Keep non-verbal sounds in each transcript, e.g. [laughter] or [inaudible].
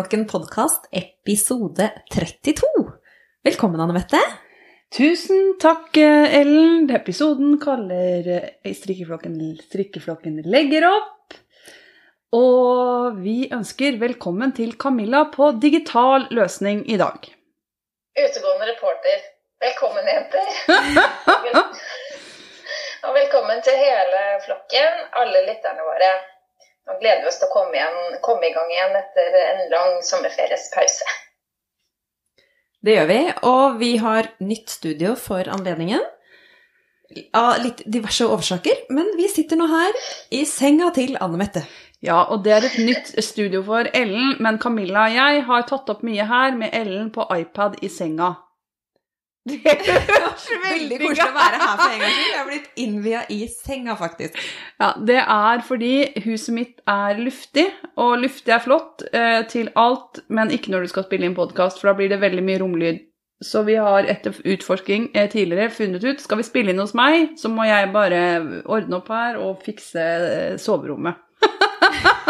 Strikkeflokken podkast episode 32. Velkommen, Anne Mette. Tusen takk, Ellen. Episoden kaller eh, strikkeflokken, strikkeflokken legger opp. Og vi ønsker velkommen til Camilla på digital løsning i dag. Utegående reporter. Velkommen, jenter. [laughs] Og velkommen til hele flokken, alle lytterne våre. Nå gleder vi oss til å komme, igjen, komme i gang igjen etter en lang sommerferiespause. Det gjør vi, og vi har nytt studio for anledningen. Av litt diverse årsaker, men vi sitter nå her i senga til Anne Mette. Ja, og det er et nytt studio for Ellen, men Camilla og jeg har tatt opp mye her med Ellen på iPad i senga. Det høres [laughs] Veldig koselig å være her for en gangs skyld. Jeg har blitt innvia i senga, faktisk. Ja, det er fordi huset mitt er luftig, og luftig er flott eh, til alt, men ikke når du skal spille inn podkast, for da blir det veldig mye romlyd. Så vi har etter utforsking eh, tidligere funnet ut skal vi spille inn hos meg, så må jeg bare ordne opp her og fikse eh, soverommet. [laughs]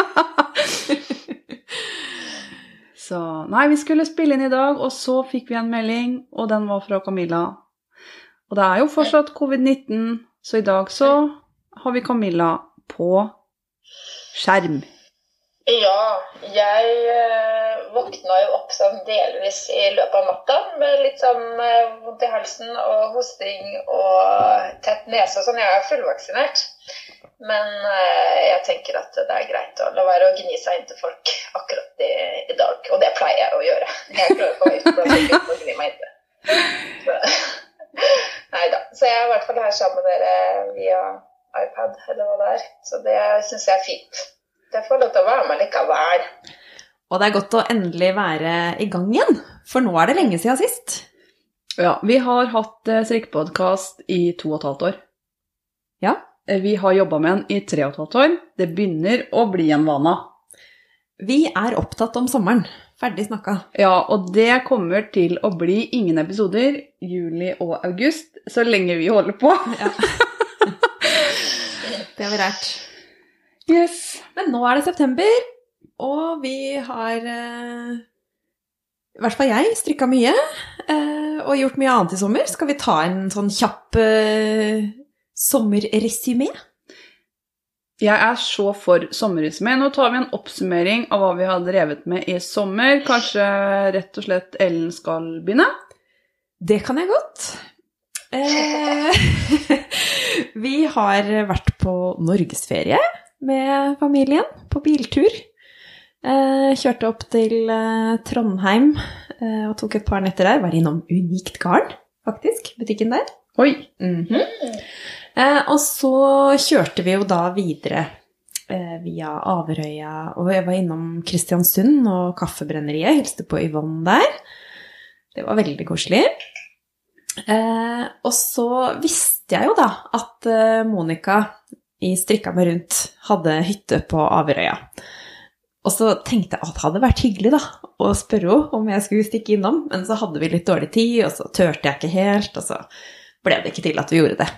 så nei, vi skulle spille inn i dag, og så fikk vi en melding, og den var fra Camilla. Og det er jo fortsatt covid-19, så i dag så har vi Camilla på skjerm. Ja, jeg eh, våkna jo opp sånn delvis i løpet av natta med litt sånn eh, vondt i halsen og hosting og tett nese og sånn. Jeg er fullvaksinert. Men eh, jeg tenker at det er greit å la være å gni seg inntil folk akkurat i, i dag. Og det pleier jeg å gjøre. Jeg klarer ikke å å gni meg inntil. til [laughs] nei da. Så jeg er i hvert fall her sammen med dere via iPad eller hva det er. Så det syns jeg er fint. Jeg får lov til å være med likevel. Og det er godt å endelig være i gang igjen, for nå er det lenge siden sist. Ja, vi har hatt eh, strikkepodkast i to og et halvt år. Ja. Eh, Vi har jobba med den i tre og et halvt år. Det begynner å bli en vane. Vi er opptatt om sommeren. Ferdig snakka. Ja, og det kommer til å bli ingen episoder juli og august så lenge vi holder på. Ja. [laughs] det har vi lært. Yes. Men nå er det september, og vi har eh, I hvert fall jeg strikka mye eh, og gjort mye annet i sommer. Skal vi ta en sånn kjapp sommerresymé? Jeg er så for sommerresymé. Nå tar vi en oppsummering av hva vi har drevet med i sommer. Kanskje rett og slett Ellen skal begynne? Det kan jeg godt. Eh, [laughs] vi har vært på norgesferie med familien, på biltur. Eh, kjørte opp til eh, Trondheim eh, og tok et par netter der. Var innom Unikt Garn, faktisk, butikken der. Oi. Mhm. Eh, og så kjørte vi jo da videre eh, via Averøya, og jeg var innom Kristiansund og Kaffebrenneriet. Hilste på Yvonne der. Det var veldig koselig. Eh, og så visste jeg jo da at eh, Monica i Strikka meg rundt hadde hytte på Averøya. Og så tenkte jeg at det hadde vært hyggelig da, å spørre henne om jeg skulle stikke innom, men så hadde vi litt dårlig tid, og så turte jeg ikke helt, og så ble det ikke til at vi gjorde det.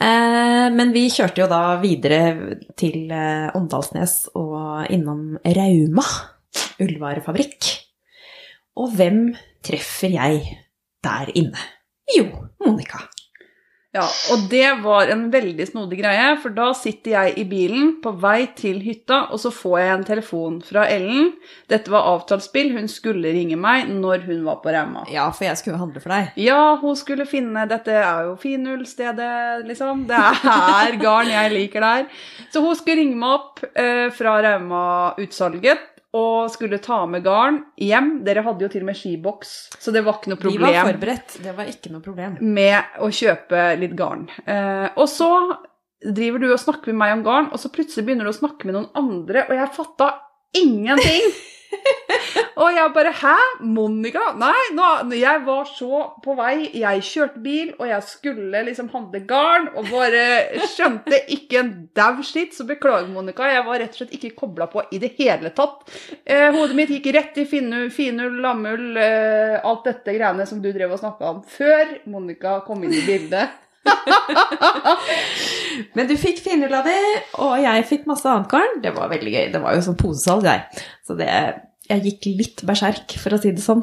Eh, men vi kjørte jo da videre til eh, Åndalsnes og innom Rauma ullvarefabrikk. Og hvem treffer jeg der inne? Jo, Monica. Ja, og det var en veldig snodig greie, for da sitter jeg i bilen på vei til hytta, og så får jeg en telefon fra Ellen. Dette var avtalt spill, hun skulle ringe meg når hun var på Rauma. Ja, for jeg skulle handle for deg. Ja, hun skulle finne Dette er jo finullstedet, liksom. Det er [laughs] garn jeg liker der. Så hun skulle ringe meg opp eh, fra Rauma-utsalget og skulle ta med garn hjem. Dere hadde jo til og med skiboks, så det var ikke noe Vi var problem forberedt, det var ikke noe problem. med å kjøpe litt garn. Eh, og så driver du og snakker med meg om garn, og så plutselig begynner du å snakke med noen andre, og jeg fatta ingenting. [laughs] og jeg bare Hæ? Monica? Nei, nå, jeg var så på vei. Jeg kjørte bil, og jeg skulle liksom handle garn, og bare skjønte ikke en dau skitt. Så beklager, Monica. Jeg var rett og slett ikke kobla på i det hele tatt. Eh, hodet mitt gikk rett i finull, lammull, eh, alt dette greiene som du drev og snakka om før Monica kom inn i bildet. [laughs] Men du fikk finulla di, og jeg fikk masse annet garn. Det var veldig gøy. Det var jo sånn posesalg jeg. Så det Jeg gikk litt berserk, for å si det sånn.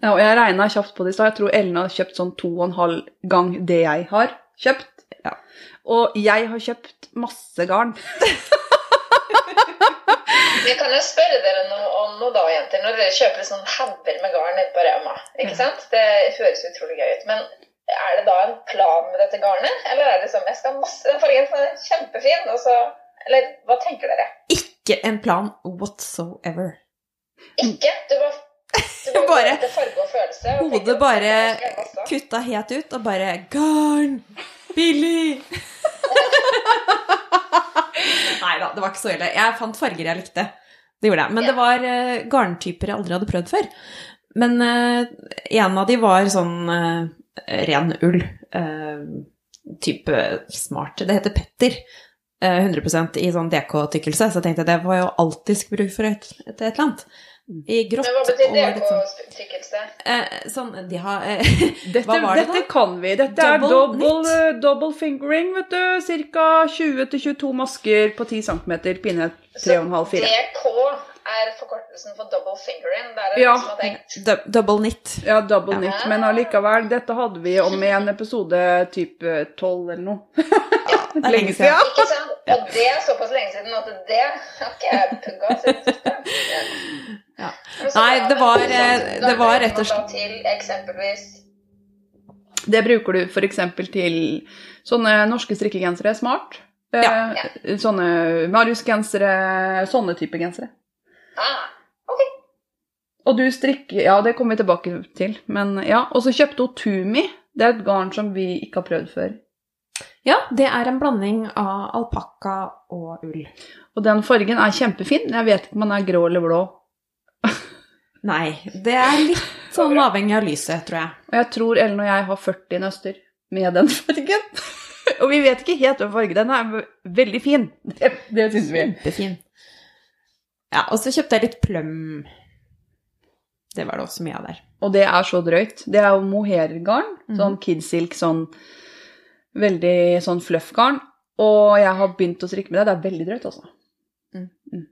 Ja, og jeg regna kjapt på det i stad. Jeg tror Ellen har kjøpt sånn to og en halv gang det jeg har kjøpt. Ja. Og jeg har kjøpt masse garn. [laughs] Vi kan jo spørre dere noe om noe da, jenter. Når dere kjøper sånn hauger med garn nede på Rema, ikke sant? Det høres utrolig gøy ut. Men er det da en plan med dette garnet? Eller er det som jeg skal masse Den fargen er kjempefin, og så Eller hva tenker dere? Ikke en plan whatsoever. Ikke? Du var du var [laughs] Bare- farge og følelse. og Hodet bare kutta helt ut, og bare Garn! Billig! [laughs] Nei da, det var ikke så ille. Jeg fant farger jeg likte. Det gjorde jeg. Men det var eh, garntyper jeg aldri hadde prøvd før. Men uh, en av de var sånn eh, ren ull. eh, type smart. Det heter Petter. eh, 100 i sånn DK-tykkelse. Så jeg tenkte det var jo alltid bruk for et, et, et eller annet. I grått Men hva betyr sånn tykkelse? eh, Sånn, de har eh, [laughs] Dette, Hva var det dette kan vi. Dette er Double double, eh, double fingering, vet du. Ca. 20-22 masker på 10 cm, pinne 3,5-4. DK er forkortelsen for double fingering. Det er det Ja. som har tenkt. double knit. Ja, double Ja. knit, men allikevel. Dette hadde vi om i en episode type 12 eller noe. Ja, Det er lenge siden. Ikke sant? Og det er såpass lenge siden at det har ikke jeg pugga siden sist. [laughs] Ja. Nei, det var, men eh, det var rett og slett- Til eksempelvis Det bruker du f.eks. til sånne norske strikkegensere, smart. Eh, Ja. Sånne Marius-gensere, sånne type gensere. Ah, Og du strikker Ja, det kommer vi tilbake til, men ja. Og så kjøpte hun Tumi. Det er et garn som vi ikke har prøvd før. Ja, det er en blanding av alpakka og ull. Og den fargen er kjempefin. Jeg vet ikke om den er grå eller blå. [laughs] Nei, det er litt sånn avhengig av lyset, tror jeg. Og jeg tror Ellen og jeg har 40 nøster med den fargen. [laughs] og vi vet ikke helt hvilken farge. Den er veldig fin. Det, det syns vi. Kjempefin. Ja, og så kjøpte jeg litt pløm. Det var det også mye av der. Og det er så drøyt. Det er jo mohairgarn. Mhm. Sånn kidsilk, sånn veldig sånn fluffgarn. Og jeg har begynt å strikke med det. Det er veldig drøyt, altså. Mm. Mm.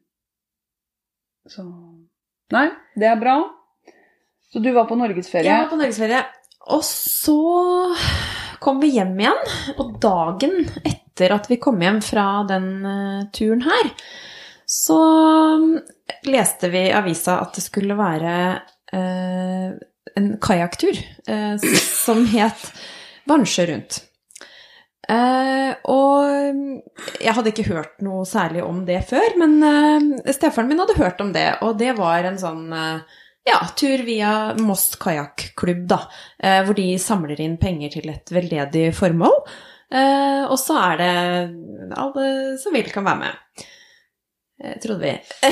Så Nei, det er bra. Så du var på norgesferie. Jeg var på norgesferie, og så kom vi hjem igjen. Og dagen etter at vi kom hjem fra den eh, turen her, så mm, leste vi i avisa at det skulle være eh, en kajakktur eh, som het Vansjø rundt. Eh, og jeg hadde ikke hørt noe særlig om det før, men eh, stefaren min hadde hørt om det, og det var en sånn eh, ja, tur via Moss kajakklubb, da, eh, hvor de samler inn penger til et veldedig formål. Eh, og så er det alle som vil, kan være med. Eh, trodde vi. [laughs]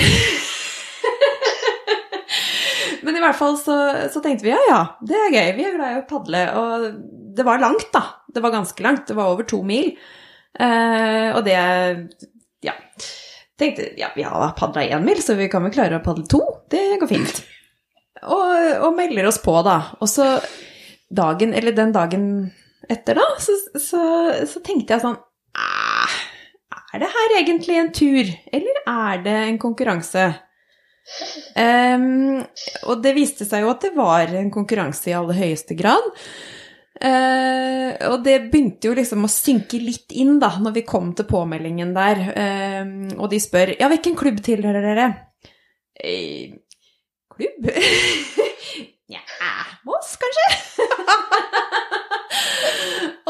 Men i hvert fall så, så tenkte vi ja, ja, det er gøy. Vi er glad i å padle. Og det var langt, da. Det var ganske langt. Det var over to mil. Eh, og det Ja. Tenkte ja, vi har padla én mil, så vi kan vel klare å padle to. Det går fint. Og, og melder oss på, da. Og så dagen, eller den dagen etter, da, så, så, så tenkte jeg sånn "Ah, Er det her egentlig en tur, eller er det en konkurranse? Um, og det viste seg jo at det var en konkurranse i aller høyeste grad. Uh, og det begynte jo liksom å synke litt inn da, når vi kom til påmeldingen der. Uh, og de spør ja, hvilken klubb tilhører dere? Eh, klubb? [laughs] Nja, Moss, kanskje? [laughs]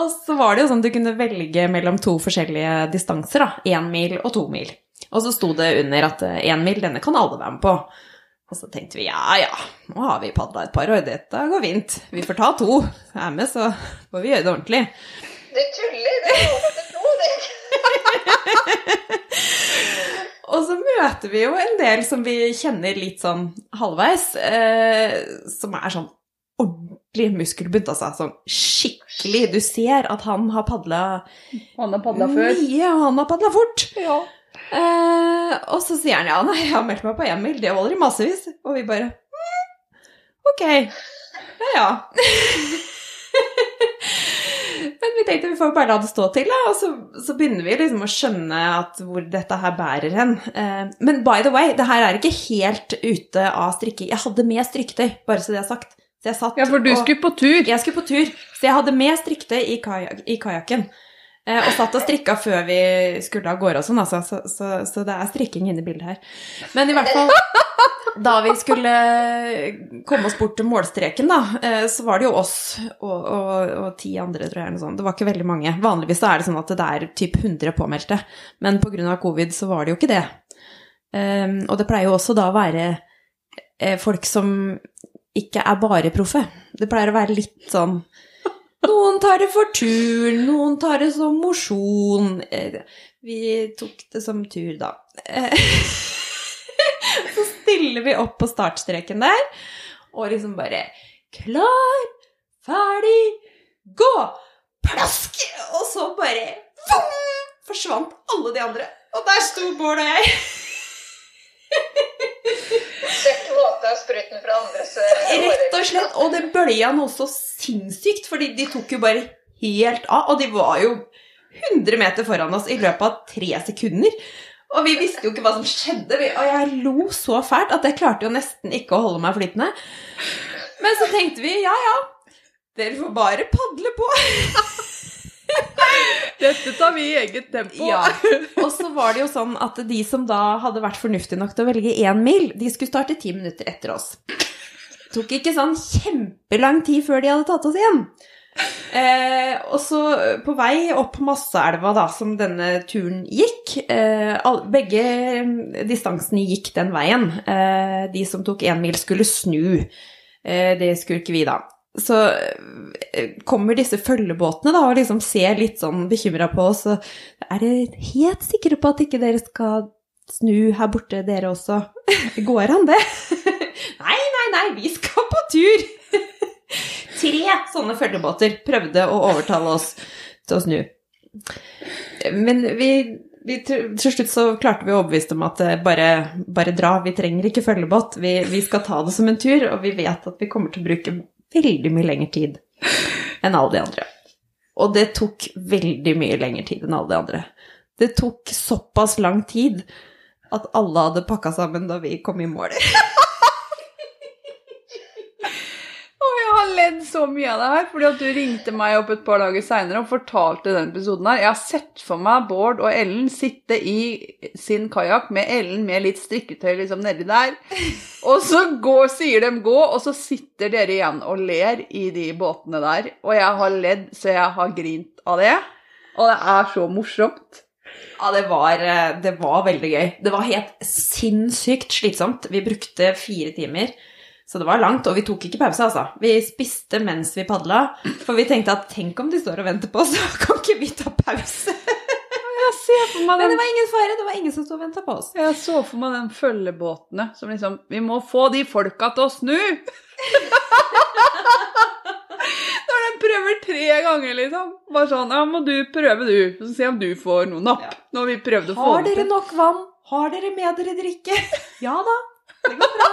og så var det jo sånn du kunne velge mellom to forskjellige distanser, da. Én mil og to mil. Og så sto det under at én mil, denne kan alle være med på. Og så tenkte vi ja ja, nå har vi padla et par år, dette går fint. Vi får ta to. Er med, så får vi gjøre det ordentlig. Du tuller! Det er lov til to, det. [laughs] Og så møter vi jo en del som vi kjenner litt sånn halvveis, eh, som er sånn ordentlig muskelbunt, altså. Sånn skikkelig. Du ser at han har padla Han har padla før. mye, og han har padla fort. Ja. Eh, og så sier han ja, nei, jeg har meldt meg på én mil, det holder i massevis. Og vi bare mm, ok, ja ja. [laughs] Men vi tenkte vi får bare la det stå til, da. Og så, så begynner vi liksom å skjønne at hvor dette her bærer hen. Eh, men by the way, det her er ikke helt ute av strikke. Jeg hadde med strikketøy, bare så det er sagt. Satt Ja, for du skulle på tur. Jeg skulle på tur, så jeg hadde med strikte i, kajak, kajakken. Eh, og satt og strikka før vi skulle av gårde og sånn, altså. Så, så, så det er strikking inne i bildet her. Men i hvert fall da vi skulle komme oss bort til målstreken, da, eh, så var det jo oss og, og, og ti andre, tror jeg. Det var ikke veldig mange. Vanligvis er det sånn at det er typ 100 påmeldte, men pga. covid så var det jo ikke det. Um, og det pleier jo også da å være eh, folk som ikke er bare proffe. Det pleier å være litt sånn Noen tar det for tur, noen tar det som mosjon. Eh, Vi tok det som tur, da. Eh, [laughs] Så stiller vi opp på startstreken der, og liksom bare Klar, ferdig, gå! Plask! Og så bare vum, forsvant alle de andre. Og der sto Bård og jeg. Spruten fra andres Rett og slett. Og det bølja noe så sinnssykt, fordi de tok jo bare helt av. Og de var jo 100 meter foran oss i løpet av tre sekunder. Og vi visste jo ikke hva som skjedde. Og jeg lo så fælt at jeg klarte jo nesten ikke å holde meg flytende. Men så tenkte vi ja, ja, dere får bare padle på. [laughs] Dette tar vi i eget tempo. Ja. Og så var det jo sånn at de som da hadde vært fornuftige nok til å velge én mil, de skulle starte ti minutter etter oss. Det tok ikke sånn kjempelang tid før de hadde tatt oss igjen. Eh, og så eh, på vei opp Masseelva, da, som denne turen gikk eh, all, Begge distansene gikk den veien. Eh, de som tok én mil, skulle snu. Eh, det skulle ikke vi, da. Så eh, kommer disse følgebåtene da, og liksom ser litt sånn bekymra på oss. Og er dere helt sikre på at ikke dere skal snu her borte, dere også? [laughs] Går an, det? [laughs] nei, nei, nei, vi skal på tur! [laughs] Tre sånne følgebåter prøvde å overtale oss til å snu. Men vi, vi til slutt så klarte vi å overbevise dem at eh, bare, bare dra, vi trenger ikke følgebåt. Vi, vi skal ta det som en tur, og vi vet at vi kommer til å bruke veldig mye lengre tid enn alle de andre. Og det tok veldig mye lengre tid enn alle de andre. Det tok såpass lang tid at alle hadde pakka sammen da vi kom i mål. [laughs] Og jeg har ledd så mye av det her, fordi at du ringte meg opp et par dager seinere og fortalte den episoden her. Jeg har sett for meg Bård og Ellen sitte i sin kajakk med Ellen med litt strikketøy liksom nedi der. [laughs] Og så går, sier de gå, og så sitter dere igjen og ler i de båtene der. Og jeg har ledd så jeg har grint av det. Og det er så morsomt. Ja, det var, eh, det var veldig gøy. Det var helt sinnssykt slitsomt. Vi brukte fire timer, så det var langt. Og vi tok ikke pause, altså. Vi spiste mens vi padla, for vi tenkte at tenk om de står og venter på oss, [laughs] så kan ikke vi ta pause? Jeg ser for meg Men det var ingen fare, det var ingen som sto og venta på oss. Jeg så for meg den følgebåtene som liksom Vi må få de folka til å snu! [laughs] Når de prøver tre ganger, liksom. Bare sånn Ja, må du prøve, du. Så se om du får noe napp. Ja. Når vi prøvde å få Har dere nok vann? Har dere med dere drikke? [laughs] Ja da, det går bra.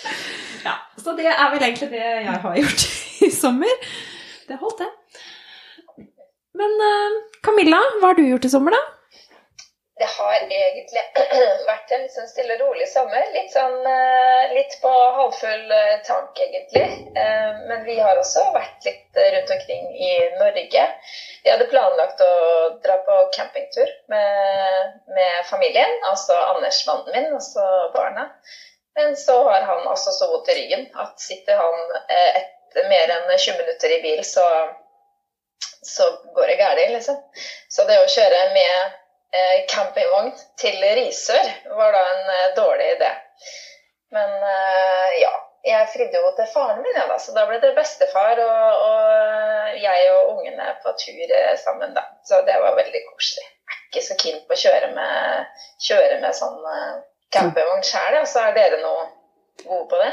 [laughs] Ja, så det er vel egentlig det jeg har gjort [laughs] i sommer. Det holdt, det. Men eh, Camilla, hva har du gjort i sommer, da? Det har egentlig [clears throat] vært en litt sånn stille og rolig sommer. Litt sånn eh, litt på halvfull eh, tank, egentlig. Men vi har også vært litt rundt omkring i Norge. Vi hadde planlagt å dra på campingtur med, med familien, altså Anders, mannen min, og barna. Men så har han altså så vondt i ryggen at sitter han eh, etter mer enn 20 minutter i bil, så, så går det galt, liksom. Så det å kjøre med eh, campingvogn til Risør var da en eh, dårlig idé. Men ja, jeg fridde jo til faren min, ja, da, så da ble det bestefar og, og jeg og ungene på tur sammen. da. Så det var veldig koselig. Jeg er ikke så keen på å kjøre med, kjøre med sånn campingvogn sjøl, så er dere noe gode på det?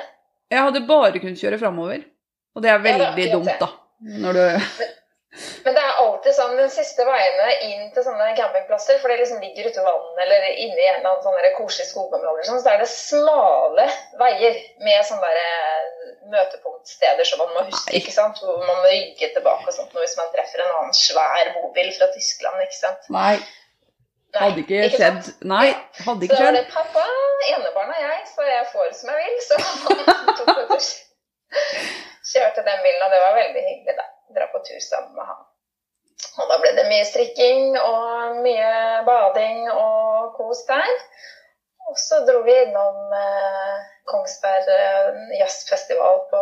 Jeg hadde bare kunnet kjøre framover. Og det er Ja, veldig akkurat dumt, da. Når du Men det er alltid sånn den siste veiene inn til sånne campingplasser, for det liksom ligger ute i vannet eller inne i en eller annen sånn koselig skogområde, sånn, så er det smale veier med sånne der eh, møtepunktsteder som man må huske, ikke sant? hvor man må rygge tilbake og sånt hvis man treffer en annen svær bobil fra Tyskland, ikke sant. Nei, Nei, hadde ikke skjedd. sant? Nei, ikke hadde Så ikke da var det pappa, enebarn og jeg, så jeg får som jeg vil. Så [laughs] han tok det til. Kjørte den bilen, og det var veldig hyggelig, da. Dra på tur sammen med han. Og da ble det mye strikking og mye bading og kos der. Og så dro vi innom eh, Kongsberg eh, jazzfestival på,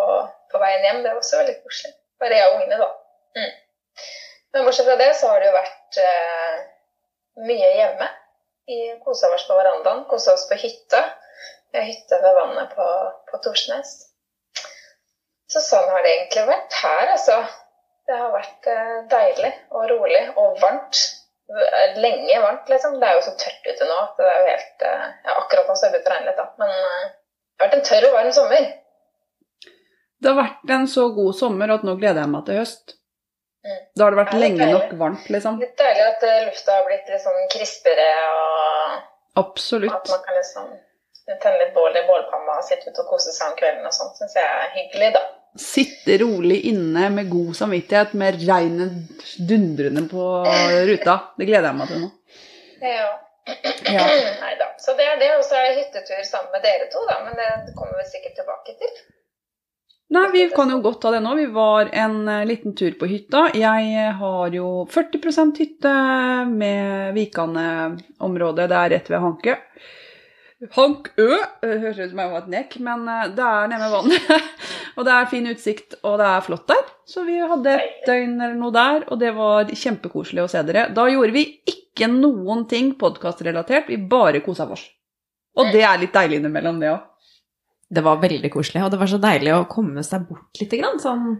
på veien hjem. Det var også veldig koselig. Bare jeg og ungene, da. Mm. Men bortsett fra det så har det jo vært eh, mye hjemme. Vi kosa oss på verandaen, kosa oss på hytta. Vi har ved vannet på, på Torsnes. Så sånn har det egentlig vært her, altså. Det har vært eh, deilig og rolig og varmt. Lenge varmt, liksom. Det er jo så tørt ute nå at det er jo helt eh, Ja, akkurat nå har det begynt å regne litt, da. Men eh, det har vært en tørr og varm sommer. Det har vært en så god sommer at nå gleder jeg meg til høst. Mm. Da har det vært det lenge nok varmt, liksom. Litt deilig at eh, lufta har blitt litt sånn krispere, og Absolutt. at man kan liksom tenne litt bål i bålpanna og sitte ute og kose seg om kvelden og sånt. Syns jeg er hyggelig, da. Sitte rolig inne med god samvittighet med regnet dundrende på ruta. Det gleder jeg meg til nå. Ja. Ja. Nei da. Så det er det. Og så er det hyttetur sammen med dere to, da. Men det kommer vi sikkert tilbake til. Nei, vi kan jo godt ta det nå. Vi var en eh, liten tur på hytta. Jeg eh, har jo 40% hytte med Vikane-området. Det er rett ved Hankø. Hankø! Høres ut som jeg var et nekk, men eh, det er nede ved vannet. [laughs] og det er fin utsikt, og det er flott der. Så vi hadde et døgn eller noe der, og det var kjempekoselig å se dere. Da gjorde vi ikke noen ting podkastrelatert, vi bare kosa oss. Og det er litt deilig innimellom, det òg. Det var veldig koselig, og det var så deilig å komme seg bort litt. Grann, sånn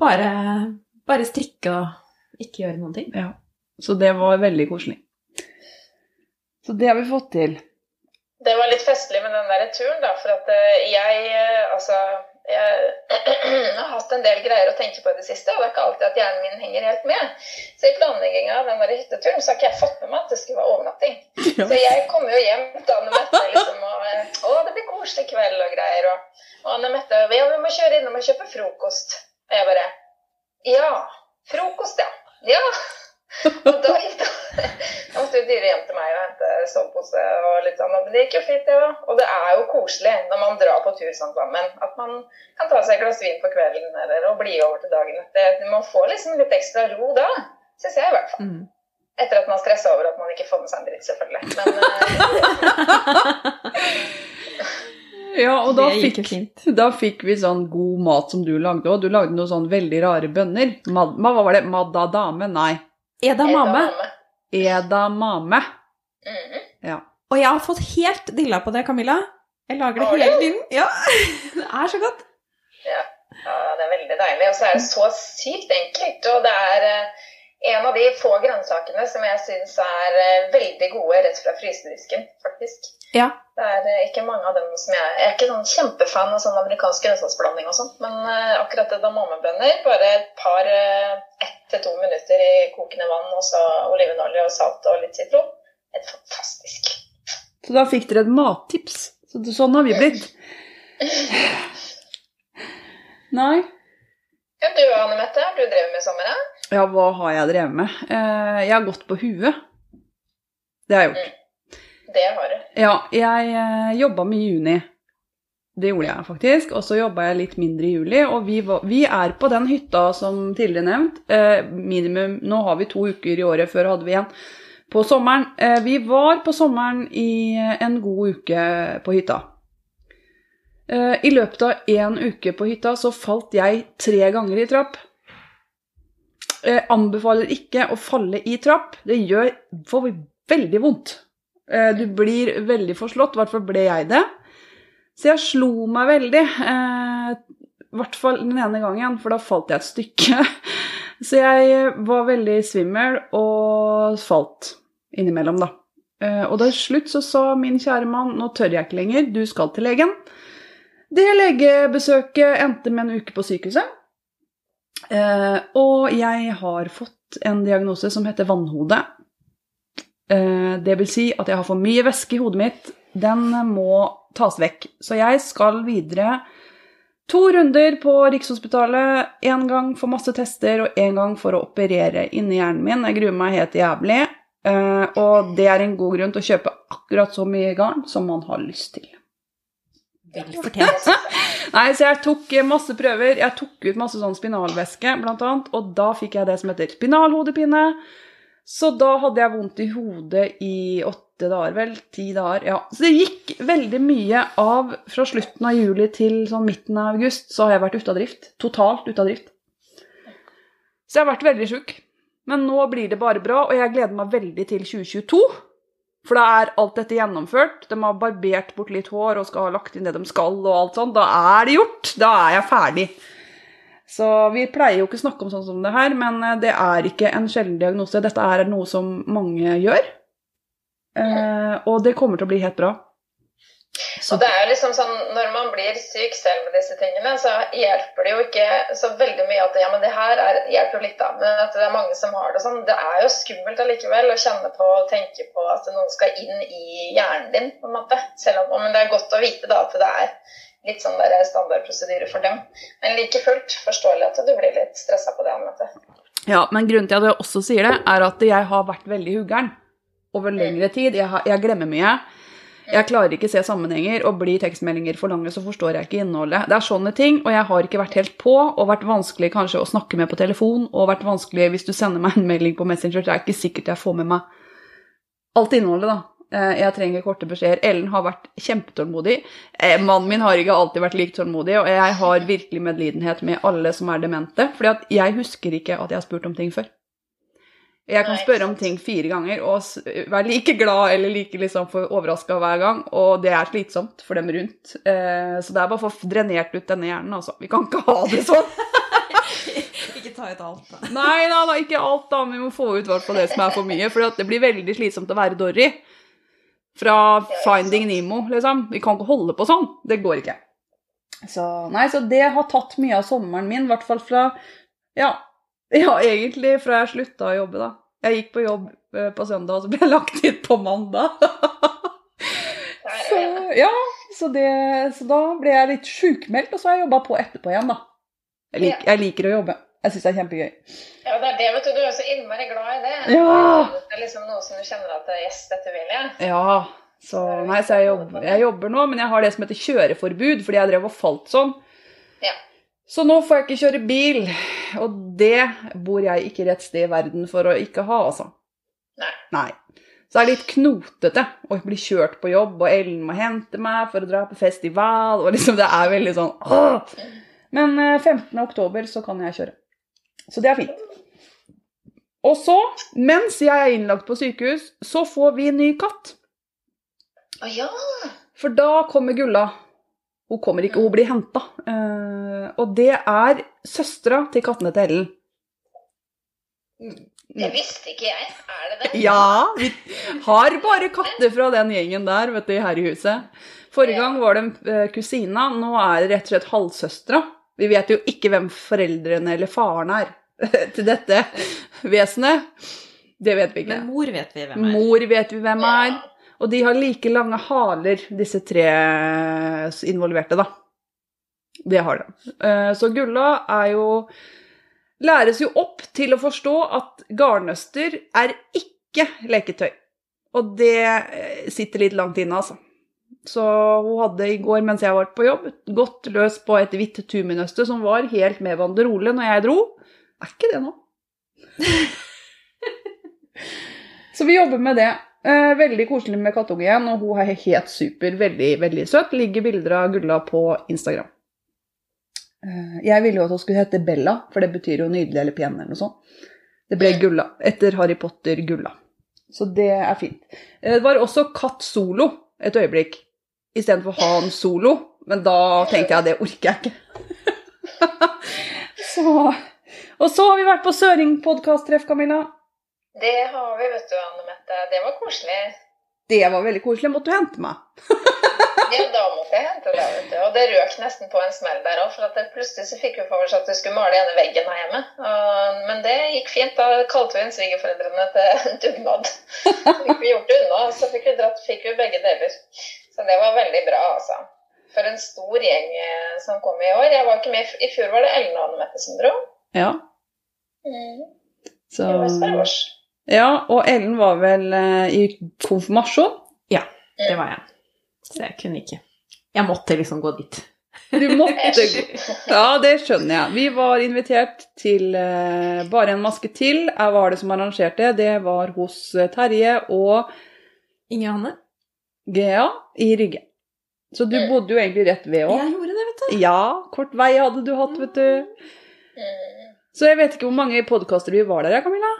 bare, bare strikke og ikke gjøre noen ting. Ja. Så det var veldig koselig. Så det har vi fått til. Det var litt festlig med den der turen, da. For at eh, jeg eh, altså jeg [clears throat] har hatt en del greier å tenke på i det siste, og det er ikke alltid at hjernen min henger helt med. Så i planlegginga av den der hytteturen så har ikke jeg fått med meg at det skulle være overnatting. [laughs] Så jeg kommer jo hjem til Anne Mette liksom, og Å, det blir koselig kveld og greier. Og, og Anne Mette ja, vi må kjøre innom og kjøpe frokost. Og jeg bare Ja. Frokost, ja. Ja. Og da gikk det Da måtte jo dyre hjem til meg og hente sovepose og litt sånn. Men det gikk jo fint, det ja. òg. Og det er jo koselig når man drar på tur sånn sammen. At man kan ta seg et glass vin på kvelden eller og bli over til dagen etter. Man får liksom litt ekstra ro da. Syns jeg i hvert fall. Mm. Etter at man stressa over at man ikke får med seg en dritt, selvfølgelig. Men eh, [laughs] [laughs] Ja, og da fikk, da fikk vi sånn god mat som du lagde òg. Du lagde noen sånn veldig rare bønner. Mad, hva var det? Madadame? Nei. Edamame. Edamame. Mhm. Ja. Og jeg har fått helt dilla på det, Camilla. Jeg lager det hele tiden. Ja, [laughs] Det er så godt. Ja, det er veldig deilig. Og så er det så sykt enkelt. Og det er eh, en av de få grønnsakene som jeg syns er eh, veldig gode rett fra frysedisken, faktisk. Ja. Det er eh, ikke mange av dem som jeg Jeg er ikke sånn kjempefan av sånn amerikansk grønnsaksblanding og sånt, men eh, akkurat det damamebønner, bare et par eh, ett til to minutter i kokende vann, og så olivenolje og salt og litt sitron. Et fantastisk. Så da fikk dere et mattips. Så sånn har vi blitt. [laughs] Nei. Ja, du Anne Mette, har du drevet med i sommer? Ja, hva har jeg drevet med? Jeg har gått på huet. Det har jeg gjort. Det har du. Ja, jeg eh, jobba med i juni. Det gjorde jeg faktisk. Og så jobba jeg litt mindre i juli. Og vi, var, vi er på den hytta som tidligere nevnt. Eh, minimum Nå har vi to uker i året, før hadde vi en på sommeren. Eh, vi var på sommeren i en god uke på hytta. Eh, I løpet av én uke på hytta så falt jeg tre ganger i trapp. Jeg anbefaler ikke å falle i trapp. Det gjør veldig vondt. Eh, du blir veldig forslått, i hvert fall ble jeg det. Så jeg slo meg veldig. eh, I hvert fall den ene gangen, for da falt jeg et stykke. [laughs] Så jeg var veldig svimmel og falt innimellom, da. Eh, Og til slutt så sa min kjære mann nå tør jeg ikke lenger, du skal til legen. Det legebesøket endte med en uke på sykehuset. Eh, og jeg har fått en diagnose som heter vannhode. Eh, det vil si at jeg har for mye væske i hodet mitt. Den må tas vekk. Så jeg skal videre to runder på Rikshospitalet. Én gang for masse tester og én gang for å operere inni hjernen min. Jeg gruer meg helt jævlig. Eh, og det er en god grunn til å kjøpe akkurat så mye garn som man har lyst til. Vel fortjent. [laughs] Nei, så jeg tok masse prøver. Jeg tok ut masse sånn spinalvæske, blant annet, og da fikk jeg det som heter spinalhodepine. Så da hadde jeg vondt i hodet i åtte dager, vel. Ti dager. Ja. Så det gikk veldig mye av fra slutten av juli til sånn midten av august, så har jeg vært ute av drift. Totalt ute av drift. Så jeg har vært veldig sjuk. Men nå blir det bare bra, og jeg gleder meg veldig til 2022. For da er alt dette gjennomført. De har barbert bort litt hår og skal ha lagt inn det de skal. og alt sånt. Da er det gjort! Da er jeg ferdig. Så vi pleier jo ikke å snakke om sånn som det her, men eh, det er ikke en sjelden diagnose. Dette er noe som mange gjør. Eh, og det kommer til å bli helt bra. Så det er jo liksom sånn, Når man blir syk selv med disse tingene, så hjelper det jo ikke så veldig mye at ja, men det her er, hjelper jo litt, da. Men at det er mange som har det sånn. Det er jo skummelt allikevel å kjenne på og tenke på at noen skal inn i hjernen din, på en måte. Selv om, Men det er godt å vite da at det er litt sånn der standardprosedyre for dem. Men like fullt forståelig at du blir litt stressa på det. anmøtet. Ja, men grunnen til at jeg også sier det, er at jeg har vært veldig huggeren over lengre tid. Jeg, har, jeg glemmer mye. Jeg klarer ikke se sammenhenger, og blir tekstmeldinger for lange, så forstår jeg ikke innholdet. Det er sånne ting, og jeg har ikke vært helt på, og vært vanskelig kanskje å snakke med på telefon, og vært vanskelig hvis du sender meg en melding på Messenger, så er ikke sikkert jeg får med meg alt innholdet, da. Eh, jeg trenger korte beskjeder. Ellen har vært kjempetålmodig. Eh, mannen min har ikke alltid vært like tålmodig, og jeg har virkelig medlidenhet med alle som er demente, for jeg husker ikke at jeg har spurt om ting før. Jeg kan spørre om ting fire ganger og være like glad eller like liksom overraska hver gang, og det er slitsomt for dem rundt. Eh, så det er bare å få drenert ut denne hjernen, altså. Vi kan ikke ha det sånn. [laughs] ikke ta ut alt, da. Nei da, da, ikke alt, da. Vi må få ut hvert fall det som er for mye. For det blir veldig slitsomt å være Dory. Fra Finding Nemo, liksom. Vi kan ikke holde på sånn. Det går ikke. Så, nei, så det har tatt mye av sommeren min, i hvert fall fra ja, [laughs] ja, egentlig fra jeg slutta å jobbe, da. Jeg gikk på jobb eh, på søndag, og så ble jeg lagt ut på mandag. [laughs] så, ja, så, det, så, da ble jeg litt sjukmeldt, og så har jeg jobba på etterpå igjen, da. Jeg, lik, jeg liker å jobbe. Jeg syns det er kjempegøy. Ja, det er det, vet du. Du er så innmari glad i det. Ja. Det er liksom noe som du kjenner at yes, dette vil jeg. Ja. Så, nei, så jeg jobber, jeg jobber nå, men jeg har det som heter kjøreforbud, fordi jeg drev og falt sånn. Ja. Så nå får jeg ikke kjøre bil, og det bor jeg ikke rett sted i verden for å ikke ha, altså. Nei. Nei. Så det er litt knotete å bli kjørt på jobb, og Ellen må hente meg for å dra på festival, og liksom det er veldig sånn åh! Men 15. Eh, oktober så kan jeg kjøre. Så det er fint. Og så, mens jeg er innlagt på sykehus, så får vi en ny katt. Å ja. For da kommer Gulla. Hun kommer ikke, hun blir henta. Uh, og det er søstera til kattene til Ellen. Det visste ikke jeg. Er det det? Ja, vi har bare katter fra den gjengen der vet du, her i huset. Forrige gang var det uh, kusina, nå er det rett og slett halvsøstera. Vi vet jo ikke hvem foreldrene eller faren er [laughs] til dette vesenet. Det vet vi ikke. Men mor vet vi hvem er. Mor vet vi hvem er. Og de har like lange haler, disse tre involverte, da. Det har de. Eh, så Gulla er jo Læres jo opp til å forstå at garnnøster er ikke leketøy. Og det eh, sitter litt langt inne, altså. Så hun hadde i går mens jeg var på jobb, gått løs på et hvitt tuminøste som var helt med banderole når jeg dro. Er ikke det nå? [laughs] Så vi jobber med det. Eh, veldig koselig med kattunge igjen, og hun er helt super. Veldig, veldig søt. Ligger bilder av Gulla på Instagram. Eh, jeg ville jo at hun skulle hete Bella, for det betyr jo nydelig eller pen eller noe sånt. Det ble Gulla. Etter Harry Potter Gulla. Så det er fint. Eh, det var også Katt Solo et øyeblikk, istedenfor Han Solo. Men da tenkte jeg det orker jeg ikke. [laughs] så Og så har vi vært på Søring podkast-treff, Camilla. Det har vi, vet du, Anne Mette. Det var koselig. Det var veldig koselig. Måtte du hente meg? [laughs] Ja, da måtte jeg hente det, vet du. Og det røk nesten på en smell der òg, for at det, plutselig så fikk vi for oss at vi skulle male ene veggen her hjemme. Og, men det gikk fint. Da kalte vi inn svigerforeldrene til dugnad. Så fikk vi gjort det unna, og så fikk vi, dratt, fikk vi begge deler. Så det var veldig bra, altså. For en stor gjeng eh, som kom i år. Jeg var ikke med, I fjor var det Ellen og Anne Mette som dro. Ja, Mm. så, ja, og Ellen var vel eh, i konfirmasjon. Ja, Det var jeg. Så jeg kunne ikke. Jeg måtte liksom gå dit. Du måtte [laughs] Ja, det skjønner jeg. Vi var invitert til eh, Bare en maske til. Jeg var det som arrangerte. Det var hos eh, Terje og Inge Hanne? Gea i Rygge. Så du Mm. bodde jo egentlig rett ved òg. Jeg gjorde det, vet du. Ja, kort vei hadde du hatt, vet du. Mm. Så jeg vet ikke hvor mange podkaster vi var der, Camilla.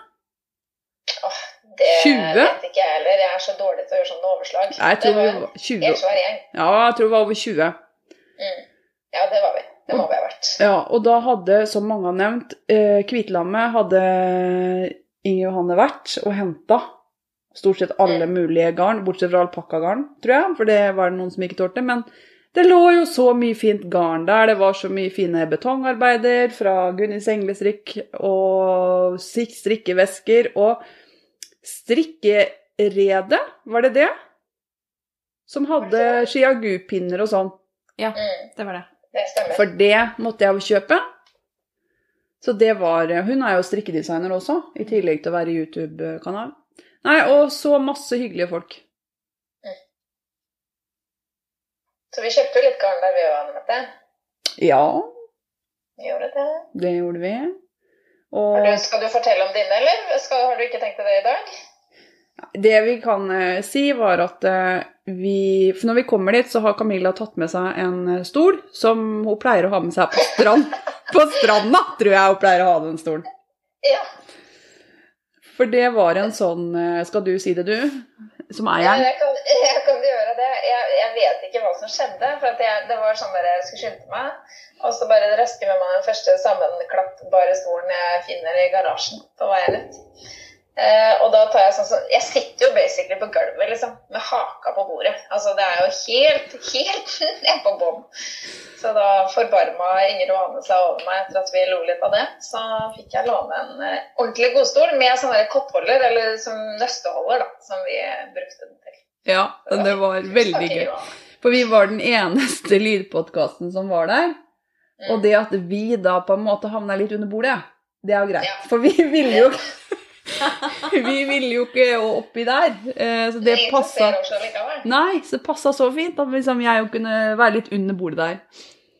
Det 20? vet ikke jeg heller. Jeg er så dårlig til å gjøre sånne overslag. Jeg tror det var var 20. helt svær gjeng. Ja, jeg tror vi var over 20. Mm. Ja, det var vi. Det må vi ha vært. Ja, og da hadde, som mange har nevnt, eh, Kvitlammet hadde Inger Johanne vært og henta stort sett alle mulige garn, bortsett fra alpakkagarn, tror jeg, for det var det noen som ikke tålte. Men det lå jo så mye fint garn der. Det var så mye fine betongarbeider fra Gunnis Englestrikk og strikkevesker og strikkerede, var det det? Som hadde shiagu-pinner og sånn. Ja, Mm. det var det. Det. For det måtte jeg jo kjøpe. Så det var Hun er jo strikkedesigner også, i tillegg til å være YouTube-kanal. Nei, og så masse hyggelige folk. Så vi kjøpte jo litt garn der vi òg, Anne Mette. Ja, Vi gjorde det. det gjorde vi. Og du, skal du fortelle om dine, eller skal, har du ikke tenkt deg det i dag? det vi kan uh, si, var at uh, vi For når vi kommer dit, så har Camilla tatt med seg en eh, stol som hun pleier å ha med seg på strand. [laughs] På stranda, tror jeg hun pleier å ha den stolen. Ja. For det var en sånn uh, Skal du si det, du? Som ja eieren? jeg, kan, [laughs] jeg kan gjøre det. Jeg, jeg vet ikke hva som skjedde. For jeg, det var sånn der jeg skulle skynde meg. Og så bare røsker med meg den første sammenklappbare stolen jeg finner i garasjen på veien ut. Eh, og da tar jeg sånn sånn Jeg sitter jo basically på gulvet, liksom, med haka på bordet. Altså, det er jo helt, [laughs] helt ned på bånn. Så da forbarma Inger og Ane seg over meg etter at vi lo litt av det. Så fikk jeg låne en eh, ordentlig godstol med sånn der koppholder, eller som nøsteholder, da, som vi brukte den til. Ja, det var veldig gøy. For vi var den eneste lydpodkasten som var der. Mm. Og det at vi da på en måte havna litt under bordet, det er jo greit. Ja. For vi ville jo [laughs] Vi ville jo ikke oppi der. eh, Så det passa. Nei, så det passa så fint at liksom jeg jo kunne være litt under bordet der.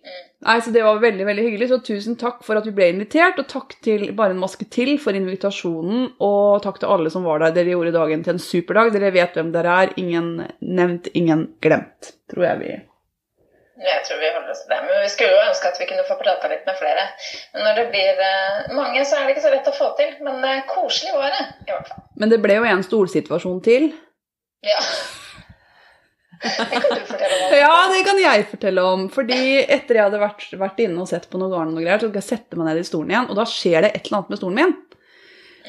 Mm. Nei, så Det var veldig veldig hyggelig, så tusen takk for at vi ble invitert. Og takk til Bare en maske til for invitasjonen. Og takk til alle som var der. Dere gjorde dagen til en superdag. Dere vet hvem dere er. Ingen nevnt, ingen glemt, tror jeg vi Jeg tror vi holder oss til det. Men vi skulle jo ønske at vi kunne få prata litt med flere. Men når det blir eh, mange, så er det ikke så lett å få til. Men eh, koselig var det, i hvert fall. Men det ble jo en stolsituasjon til. Ja. Det kan du fortelle om. [laughs] Ja, det kan jeg fortelle om. Fordi etter jeg hadde vært, vært inne og sett på noe garn og greier, så skal jeg sette meg ned i stolen igjen, og da skjer det et eller annet med stolen min.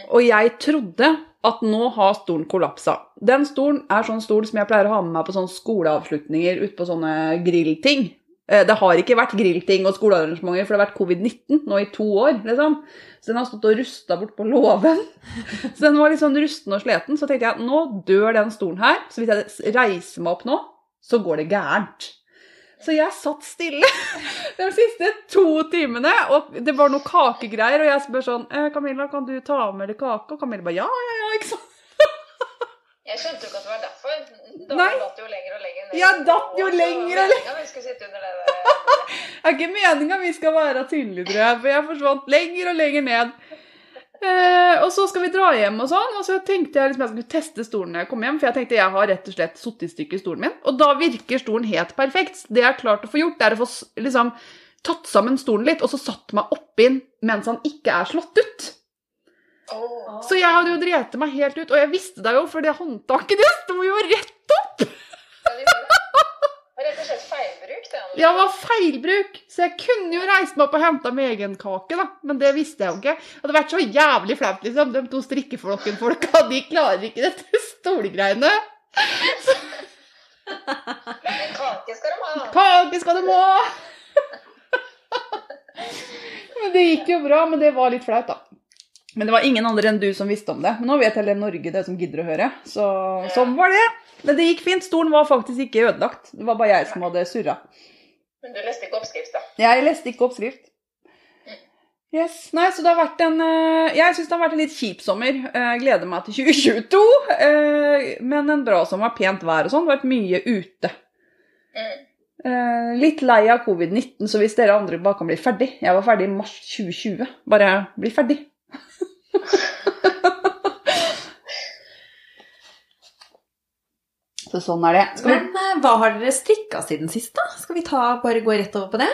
Og jeg trodde at nå har stolen kollapsa. Den stolen er sånn stol som jeg pleier å ha med meg på sånne skoleavslutninger ute på sånne grillting. Eh, Det har ikke vært grillting og skolearrangementer, for det har vært covid-19 nå i to år. liksom. Så den har stått og rusta bort på låven. Så den var litt sånn rusten og sliten. Så tenkte jeg at nå dør den stolen her. Så hvis jeg reiser meg opp nå, så går det gærent. Så jeg satt stille [laughs] de siste to timene, og det var noe kakegreier. Og jeg spør sånn «Eh, 'Camilla, kan du ta med litt kake?' Og Camilla bare 'ja, ja, ja'. ikke sant? Jeg skjønte jo ikke at det var derfor. Da Nei. datt jo lenger og lenger ned. Jeg datt jo lenger og lenger. Vi skulle sitte under det der. [laughs] Det er ikke meninga vi skal være tydelige, tror jeg, for jeg forsvant lenger og lenger ned. Eh, og så skal vi dra hjem og sånn, og så tenkte jeg liksom jeg skulle teste stolen når jeg kom hjem, for jeg tenkte jeg har rett og slett sittet i stykker stolen min, og da virker stolen helt perfekt. Det jeg har klart å få gjort, er å få liksom tatt sammen stolen litt, og så satt meg oppi den mens han ikke er slått ut. Så jeg hadde jo drept meg helt ut, og jeg visste det jo, for det håndtaket det sto jo rett opp! Ja, det gjorde det. Det var rett og slett feilbruk, det. Ja, det var feilbruk, så jeg kunne jo reist meg opp og henta min egen kake, da. Men det visste jeg jo ikke. Det hadde vært så jævlig flaut, liksom. De to strikkeflokken-folka, de klarer ikke dette stolgreiene. Men kake Kake skal du ha! men det gikk jo bra, men det var litt flaut, da. Men det var ingen andre enn du som visste om det. Men nå vet hele Norge det som gidder å høre. Så sånn var det. Men det gikk fint. Stolen var faktisk ikke ødelagt. Det var bare jeg som hadde surra. Men du leste ikke oppskrift, da? Jeg leste ikke oppskrift. Yes. Nei, så det har vært en eh, Jeg syns det har vært en litt kjip sommer. Eh, Jeg gleder meg til 2022. eh, Men en bra sommer. Pent vær og sånn. Vært mye ute. Mm. Eh, Litt lei av covid-19, så hvis dere andre bare kan bli ferdig Jeg var ferdig i mars 2020. Bare bli ferdig. [laughs] så sånn er det. Skal vi Men eh, hva har dere strikka siden sist, da? Skal vi ta, bare gå rett over på det?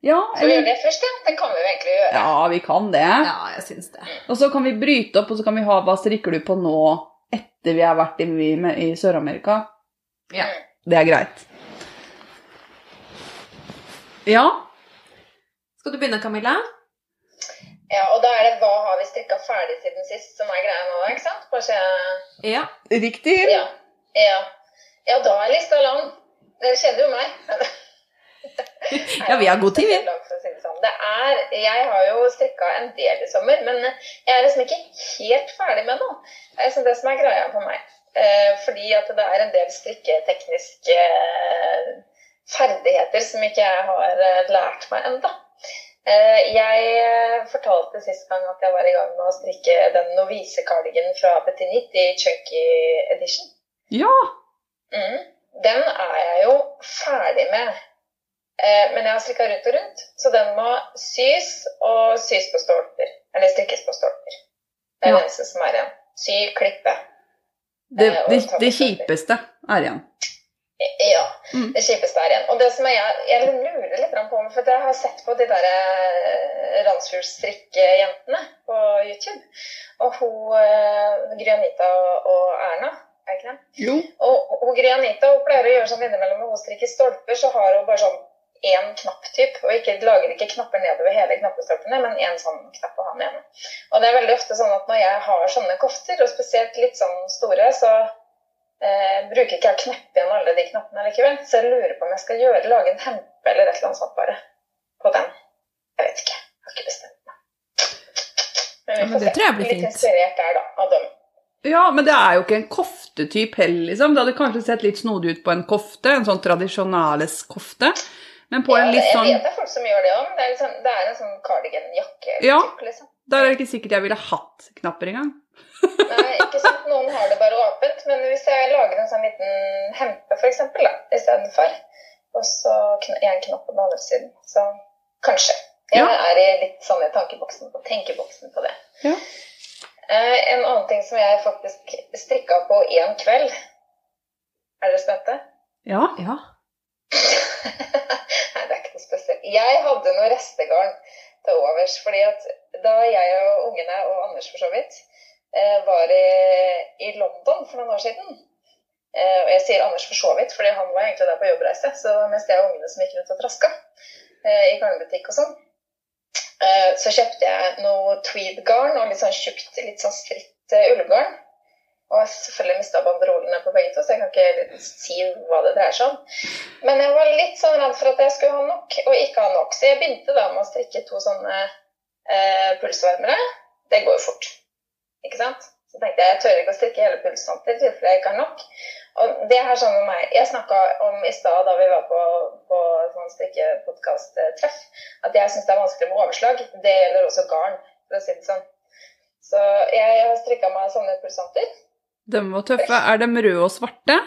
Ja, Skal vi gjøre det først, ja? Det kan vi jo egentlig gjøre. Ja, vi kan det. Ja, jeg synes det. Og så kan vi bryte opp, og så kan vi ha hva strikker du på nå etter vi har vært i, i Sør-Amerika. Ja. Det er greit. Ja. Skal du begynne, Camilla? Ja, og da er det 'hva har vi strikka ferdig siden sist' som er greia nå, ikke sant? Kanskje... Ja. Riktig. Ja. Ja, ja da er lista lang. Dere kjenner jo meg. [laughs] Ja, vi har god tid, vi. [laughs] Det er sånn. Det er, jeg har jo strikka en del i sommer, men jeg er liksom ikke helt ferdig med noe. Det er liksom det som er greia for meg. Eh, fordi at det er en del strikketekniske eh, ferdigheter som ikke jeg har eh, lært meg enda. Eh, jeg eh, fortalte sist gang at jeg var i gang med å strikke den novise-cardigan fra Petit i Chunky Edition. Ja. Mm. Den er jeg jo ferdig med. Eh, men jeg har strikka rundt og rundt, så den må sys og sys på stolper. Eller strikkes på stolper. Det er Ja. det eneste som er igjen. Sy, klippe. Det, det, det kjipeste er igjen. Ja, Mm. det kjipeste er igjen. Og det som jeg, jeg lurer litt på for jeg har sett på de der Randsfjordstrikk-jentene på YouTube. Og hun eh, Gry-Anita og, og Erna, er ikke det? Jo. Og hun Gry-Anita hun pleier å gjøre sånn innimellom når hun strikker stolper, så har hun bare sånn én knapptyp, og ikke, lager ikke knapper nedover hele knappestolpene, men én sånn knapp å ha med. Og det er veldig ofte sånn at når jeg har sånne kofter, og spesielt litt sånn store, så eh, bruker ikke jeg å kneppe igjen alle de knappene likevel. Så jeg lurer på om jeg skal gjøre, lage en hempe eller et eller annet sånt bare på den. Jeg vet ikke. Jeg har ikke bestemt meg. Men Ja, men det se. tror jeg blir Litt fint. inspirert der, da, av dem. Ja, men det er jo ikke en koftetyp heller, liksom. Det hadde kanskje sett litt snodig ut på en kofte, en sånn tradisjonales kofte. Men på Ja, en litt sånn jeg vet det er folk som gjør det òg, men det er, liksom, det er en sånn cardigan-jakke. Ja. liksom. Der er det ikke sikkert jeg ville hatt knapper engang. Nei, ikke sant. Noen har det bare åpent, men hvis jeg lager en sånn liten hempe, for eksempel, da, istedenfor, og så kn en knapp på den andre siden, så kanskje. Jeg Ja. er i litt sånn i tankeboksen, på, tenkeboksen på det. Ja. Eh, en annen ting som jeg faktisk strikka på én kveld Er dere spente? Ja. Ja. [laughs] Nei, det er ikke noe spesielt. Jeg hadde noe restegarn til overs. fordi at da jeg og ungene, og Anders for så vidt, var i, London for noen år siden eh, Og jeg sier Anders for så vidt, fordi han var egentlig der på jobbreise. Så mens jeg og ungene som gikk rundt og traska eh, i garnbutikk og sånn, eh, så kjøpte jeg noe tweed-garn og litt sånn tjukt, litt sånn stritt eh, ullgarn. Og jeg selvfølgelig mista banderolene på begge to, så jeg kan ikke si hva det dreier seg om. Men jeg var litt sånn redd for at jeg skulle ha nok, og ikke ha nok. Så jeg begynte da med å strikke to sånne eh, pulsvarmere. Det går jo fort. Ikke sant? Så tenkte jeg jeg tør ikke å strikke hele pulssamtidig i tilfelle jeg ikke har nok. Og det her sånn med meg Jeg snakka om i stad da vi var på, på sånn strikkepodkast-treff, at jeg syns det er vanskelig med overslag. Det gjelder også garn, for å si det sånn. Så jeg har strikka meg sånne pulsanter. De var tøffe. Er de røde og svarte?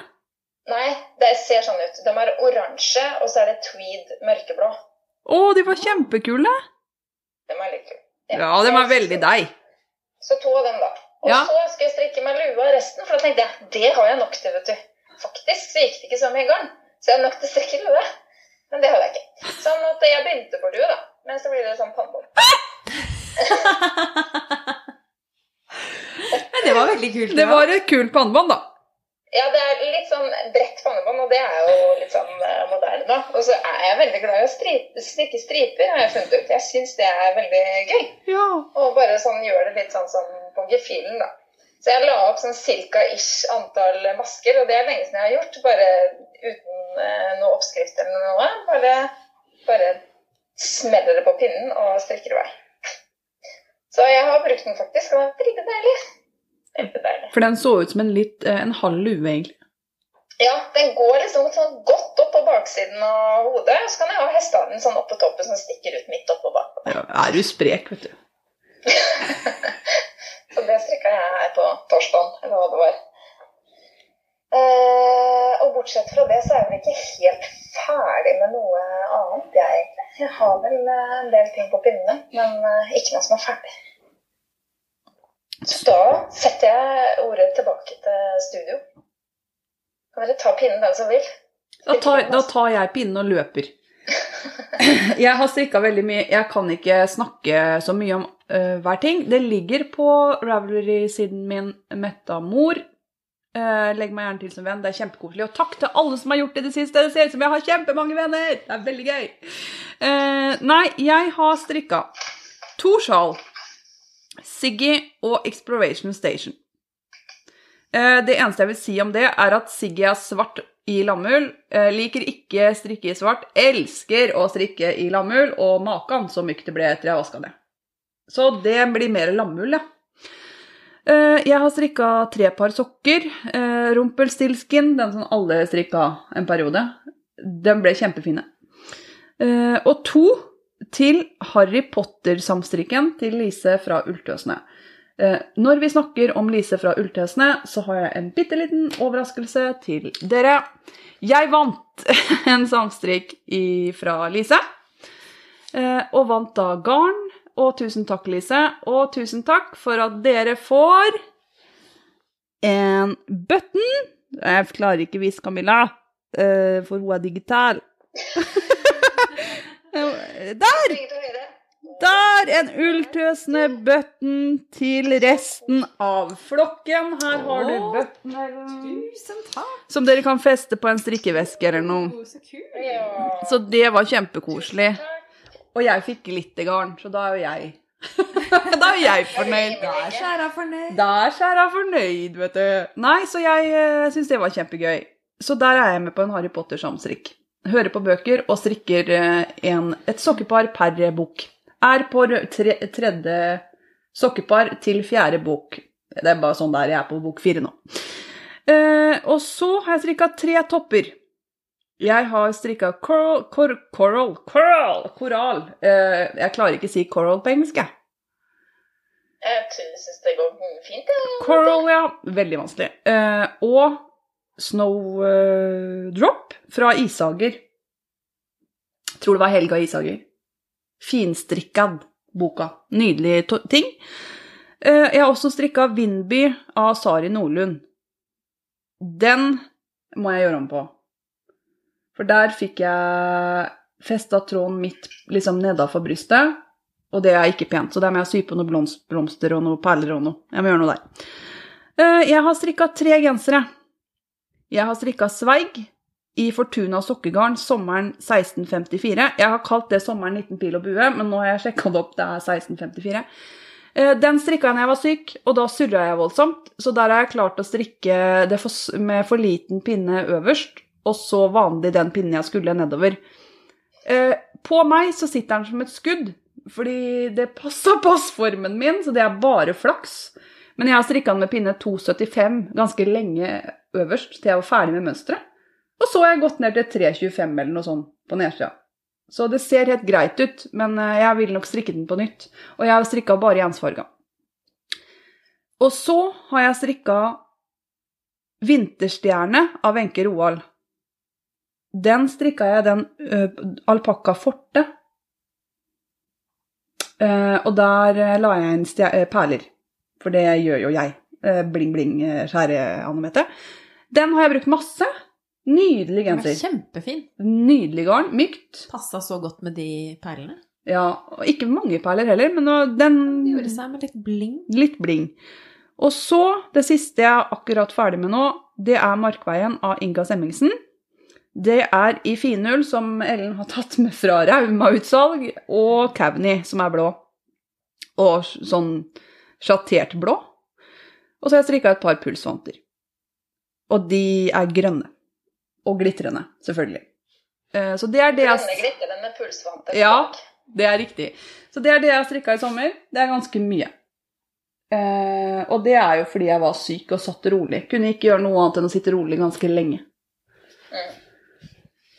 Nei, det ser sånn ut. De er oransje, og så er det tweed mørkeblå. Å, de var kjempekule! De er litt kule. Ja, de er veldig deg. Så to av dem, da. Og Ja. så skal jeg strikke meg lue av resten, for da tenkte jeg det har jeg nok til, vet du. Faktisk så gikk det ikke så mye garn, så jeg har nok til å strikke lue. Men det hadde jeg ikke. Sånn at jeg begynte på lue, da. Men så blir det sånn pannebånd. Men [laughs] det var veldig kult. Det var et kult pannebånd, da. Ja, det er litt sånn bredt pannebånd, og det er jo litt sånn uh, moderne nå. Og så er jeg veldig glad i å stripe, strikke striper, har jeg funnet ut. Jeg syns det er veldig gøy. Ja. Og bare sånn gjør det litt sånn som på gefühlen, da. Så jeg la opp sånn cirka ish antall masker, og det er lenge siden jeg har gjort. Bare uten eh, noe oppskrift eller noe. Bare, bare smeller det på pinnen og strikker i vei. Så jeg har brukt den faktisk, og det er veldig deilig. Kjempedeilig. For den så ut som en litt eh, en halv lue, egentlig. Ja, den går liksom sånn godt opp på baksiden av hodet, og så kan jeg ha hestehalen sånn oppå toppen som stikker ut midt oppå bak. Ja, er du sprek, vet du. [laughs] Så det strikka jeg her på torsdag, eller hva det var. Eh, og bortsett fra det, så er jeg vel ikke helt ferdig med noe annet, jeg egentlig. Jeg har vel eh, en del ting på pinnene, men eh, ikke noe som er ferdig. Så da setter jeg ordet tilbake til studio. Kan dere ta pinnen, den som vil? Da tar, da tar jeg pinnen og løper. [laughs] Jeg har strikka veldig mye. Jeg kan ikke snakke så mye om uh, hver ting. Det ligger på Ravelry-siden min Metta Mor. Eh, legg meg gjerne til som venn. Det er kjempekoselig. Og takk til alle som har gjort det det siste. Det ser ut som jeg har kjempemange venner. Det er veldig gøy. Uh, nei, jeg har strikka to sjal. Siggy og Exploration Station. Eh, det eneste jeg vil si om det, er at Siggy er svart i lammull. Eh, liker ikke strikke i svart. Elsker å strikke i lammull, og makan så mykt det ble etter jeg vaska det. Så det blir mer lammull, ja. Eh, jeg har strikka tre par sokker. Rumpelstilskin, den som alle strikka en periode. Den ble kjempefine. Og to til Harry Potter-samstrikken til Lise fra Ulltøsene. Eh, Når vi snakker om Lise fra Ultøsene, så har jeg en bitte liten overraskelse til dere. Jeg vant [laughs] en samstrikk fra Lise, eh, og vant da garn. Og tusen takk, Lise, og tusen takk for at dere får en button. Jeg klarer ikke vise Camilla, eh, for hun er digital. [laughs] Der! Å høre. Der en ulltøsende button til resten av flokken. Her har du button Tusen takk. som dere kan feste på en strikkeveske eller noe. Så det var kjempekoselig. Og jeg fikk glittergarn, så da er jo jeg [laughs] Da er jeg fornøyd. Da er Skjæra fornøyd. Da er Skjæra fornøyd, vet du. Nei, så jeg uh, syns det var kjempegøy. Så der er jeg med på en Harry Potter-samstrikk. Hører på bøker og strikker eh, en, et sokkepar per bok. Er på tre, tredje sokkepar til fjerde bok. Det er bare sånn der jeg er på bok fire nå. Eh, og så har jeg strikka tre topper. Jeg har strikka coral, cor, coral, coral, koral. Eh, jeg klarer ikke å si coral på engelsk, jeg. Jeg syns det går fint, jeg. Coral, ja. Veldig vanskelig. Eh, og Snowdrop fra Ishager. Tror det var Helga Isager. Finstrikkad boka. Nydelig ting. Eh, jeg har også strikka Vindby av Sari Nordlund. Den må jeg gjøre om på. For der fikk jeg festa tråden midt liksom nedafor brystet, og det er ikke pent, så der må jeg sy på noen blomster og noen perler og noe. Jeg må gjøre noe der. Eh, Jeg har strikka tre gensere. Jeg har strikka Sveig i Fortuna sokkegarn sommeren 1654. Jeg har kalt det sommeren 19 pil og bue, men nå har jeg sjekka det opp, det er 1654. Eh, Den strikka jeg da jeg var syk, og da surra jeg voldsomt. Så der har jeg klart å strikke det med for liten pinne øverst, og så vanlig den pinnen jeg skulle nedover. Eh, På meg så sitter den som et skudd, fordi det passa passformen min, så det er bare flaks. Men jeg har strikka den med pinne 2,75 ganske lenge øverst til jeg var ferdig med mønsteret. Og så har jeg gått ned til 3,25 eller noe sånt på nedsida. Så det ser helt greit ut, men eh, jeg vil nok strikke den på nytt. Og jeg har strikka bare ensfarga. Og så har jeg strikka Vinterstjerne av Wenche Roald. Den strikka jeg den uh, alpakka forte. Eh, og der eh, la jeg inn eh, perler. For det gjør jo jeg. Bling, bling, skjære Anne Mette. Den har jeg brukt masse. Nydelig genser. kjempefin. Nydelig garn. Mykt. Passa så godt med de perlene. Ja, og ikke mange perler heller, men den Det gjorde seg med litt bling. Litt bling. Og så, det siste jeg er akkurat ferdig med nå, det er Markveien av Inga Semmingsen. Det er i finull, som Ellen har tatt med fra Rauma-utsalg, og Cavney, som er blå. Og sånn sjattert blå. Og så har jeg strikka et par pulsvanter. Og de er grønne. Og glitrende, selvfølgelig. Eh, Så det er det Grønne glitrende med pulsvante. Ja, det er riktig. Så det er det jeg har strikka i sommer. Det er ganske mye. Eh, og det er jo fordi jeg var syk og satt rolig. Kunne ikke gjøre noe annet enn å sitte rolig ganske lenge. Mm.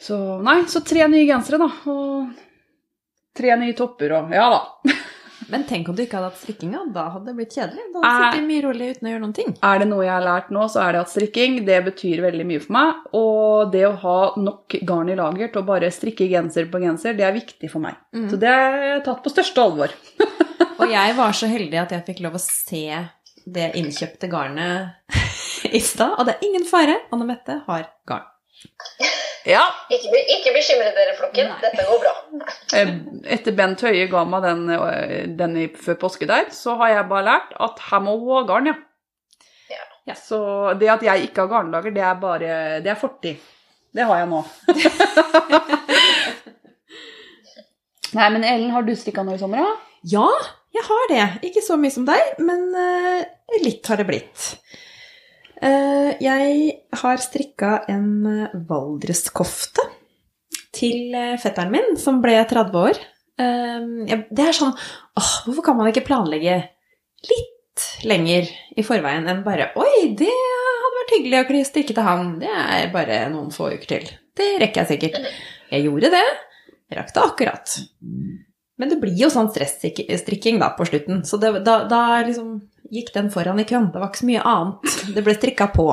Så nei, så tre nye gensere, da. Og tre nye topper og Ja da. [laughs] Men tenk om du ikke hadde hatt strikkinga. Da hadde det blitt kjedelig. Da hadde du sittet mye rolig uten å gjøre noen ting. Er det noe jeg har lært nå, så er det at strikking det betyr veldig mye for meg. Og det å ha nok garn i lager til å bare strikke genser på genser, det er viktig for meg. Mm. Så det er tatt på største alvor. [laughs] Og jeg var så heldig at jeg fikk lov å se det innkjøpte garnet [laughs] i stad. Og det er ingen fare. Anne Mette har garn. Ja. Ikke, ikke bekymre dere, flokken. Nei. Dette går bra. [laughs] Eh, Etter Bent Høie ga meg den, eh, den før påske der, så har jeg bare lært at her må hun ha garn, ja. Ja. Ja. Så det at jeg ikke har garnlager, det er bare Det er fortid. Det har jeg nå. [laughs] Nei, men Ellen, har du strikka noe i sommer, da? Ja, jeg har det. Ikke så mye som deg, men eh, litt har det blitt. Eh, jeg har strikka en uh, valdreskofte til eh, fetteren min, som ble 30 år. Eh, det er sånn åh, Hvorfor kan man ikke planlegge litt lenger i forveien enn bare Oi, det hadde vært hyggelig å kunne strikke til han. Det er bare noen få uker til. Det rekker jeg sikkert. Jeg gjorde det. Jeg rakk det akkurat. Men det blir jo sånn stressstrikking da på slutten, så det, da, da liksom gikk den foran i køen. Det var ikke så mye annet. Det ble strikka på.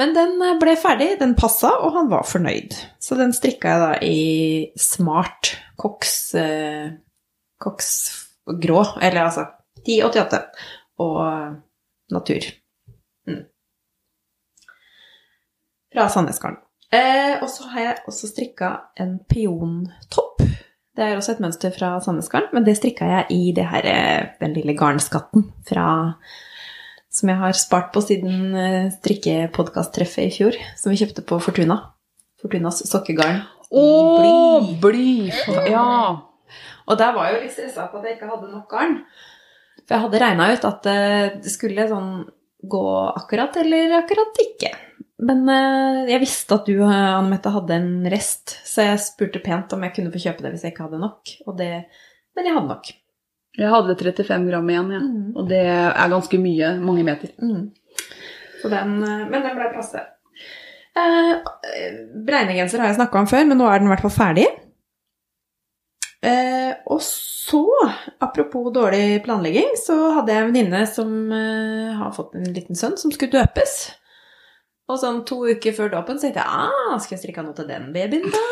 Men den eh, ble ferdig, den passa, og han var fornøyd. Så den strikka jeg da i smart koks, eh, koks grå, eller altså 1088 og natur. Mm. Fra Sandnesgarden. Eh, og så har jeg også strikka en piontopp. Det er også et mønster fra Sandnesgarn, men det strikka jeg i det her, eh, den lille garnskatten fra som jeg har spart på siden eh, strikkepodkast-treffet i fjor, som vi kjøpte på Fortuna. Fortunas sokkegarn. Å, Bly. bly! Ja. Og der var jeg jo litt stressa på at jeg ikke hadde nok garn. For jeg hadde regna ut at eh, det skulle sånn gå akkurat eller akkurat ikke. Men eh, jeg visste at du, eh, Anne Mette, hadde en rest, så jeg spurte pent om jeg kunne få kjøpe det hvis jeg ikke hadde nok. Og det, men jeg hadde nok. Jeg hadde 35 gram igjen, ja. Mm. Og det er ganske mye. Mange meter. Mm. Så den, eh, men den ble passe. Eh, Bregnegenser har jeg snakka om før, men nå er den i hvert fall ferdig. Eh, og så, apropos dårlig planlegging, så hadde jeg en venninne som eh, har fått en liten sønn som skulle døpes. Og sånn to uker før dåpen så tenkte jeg ah, skal jeg strikke noe til den babyen, da?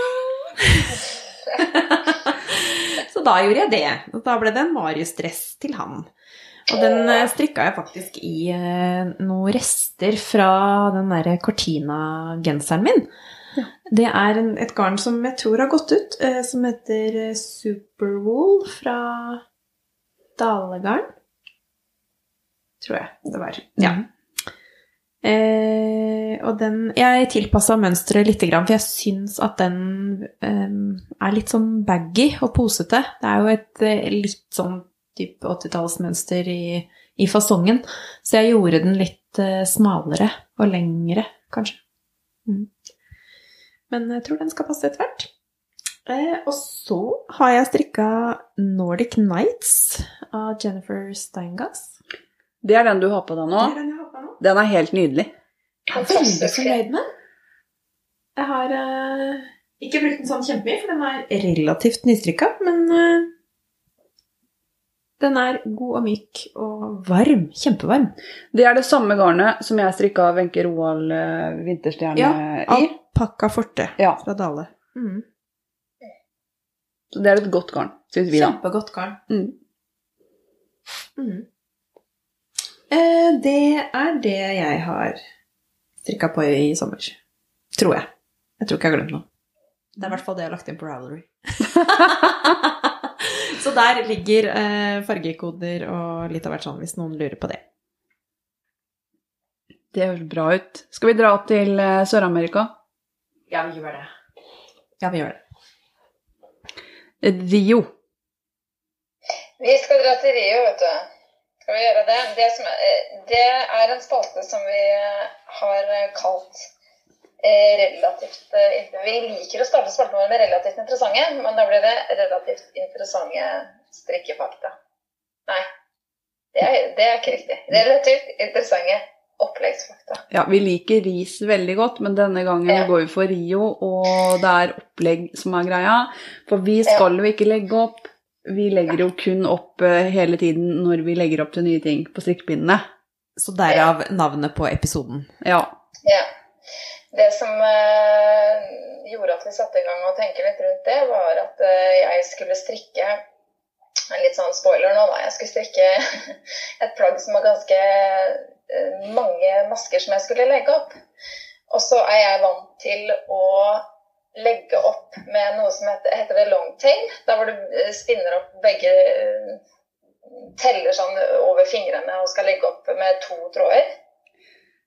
[laughs] så da gjorde jeg det. Og da ble det en Marius-dress til han. Og den eh, strikka jeg faktisk i eh, noen rester fra den derre Cortina-genseren min. Det er en, et garn som jeg tror har gått ut, eh, som heter eh, Superwool fra Dalegarn. Tror jeg det var. Ja. Eh, og den Jeg tilpassa mønsteret lite grann, for jeg syns at den eh, er litt sånn baggy og posete. Det er jo et eh, litt sånn type 80-tallsmønster i, i fasongen, så jeg gjorde den litt eh, smalere og lengre, kanskje. Mm. Men jeg tror den skal passe etter hvert. Eh, og så har jeg strikka Nordic Nights av Jennifer Steingass. Det er den du har på deg nå. Det er den jeg har. Den er helt nydelig. Jeg er veldig fornøyd med. Jeg har uh, ikke brukt den sånn kjempemye, for den er relativt nystrikka, men uh, den er god og myk og varm. Kjempevarm. Det er det samme garnet som jeg strikka Wenche Roald uh, Vinterstjerne i. Alpakka forte Ja, fra Dale. Mm. så det er et godt garn, syns vi, da. Kjempegodt garn. Mm. Mm. Eh, det er det jeg har strikka på i sommer. Tror jeg. Jeg tror ikke jeg har glemt noe. Det er i hvert fall det jeg har lagt inn på Ravelry. [laughs] Så der ligger eh, fargekoder og litt av hvert sånn, hvis noen lurer på det. Det høres bra ut. Skal vi dra til eh, Sør-Amerika? Ja, vi gjør det. Ja, vi gjør det. Rio. Vi skal dra til Rio, vet du. Skal vi gjøre det? Det, som, er- det er en spalte som vi har kalt eh, relativt eh, Vi liker å starte spalten vår med relativt interessante, men da blir det relativt interessante strikkefakta. Nei, det er, det er ikke riktig. Relativt interessante oppleggsfakta. Ja, vi liker ris veldig godt, men denne gangen Ja. går vi for Rio, og det er opplegg som er greia. For vi skal jo ikke legge opp. Vi legger jo kun opp eh, hele tiden når vi legger opp til nye ting på strikkepinnene. Så derav navnet på episoden. Ja. Ja. Det som eh, gjorde at vi satte i gang og tenke litt rundt det, var at eh, jeg skulle strikke en litt sånn spoiler nå, da. Jeg skulle strikke [laughs] et plagg som var ganske eh, mange masker som jeg skulle legge opp. Og så er jeg vant til å legge opp med noe som heter, heter det longtail. Der hvor du eh, spinner opp begge eh, Teller sånn over fingrene og skal legge opp med to tråder.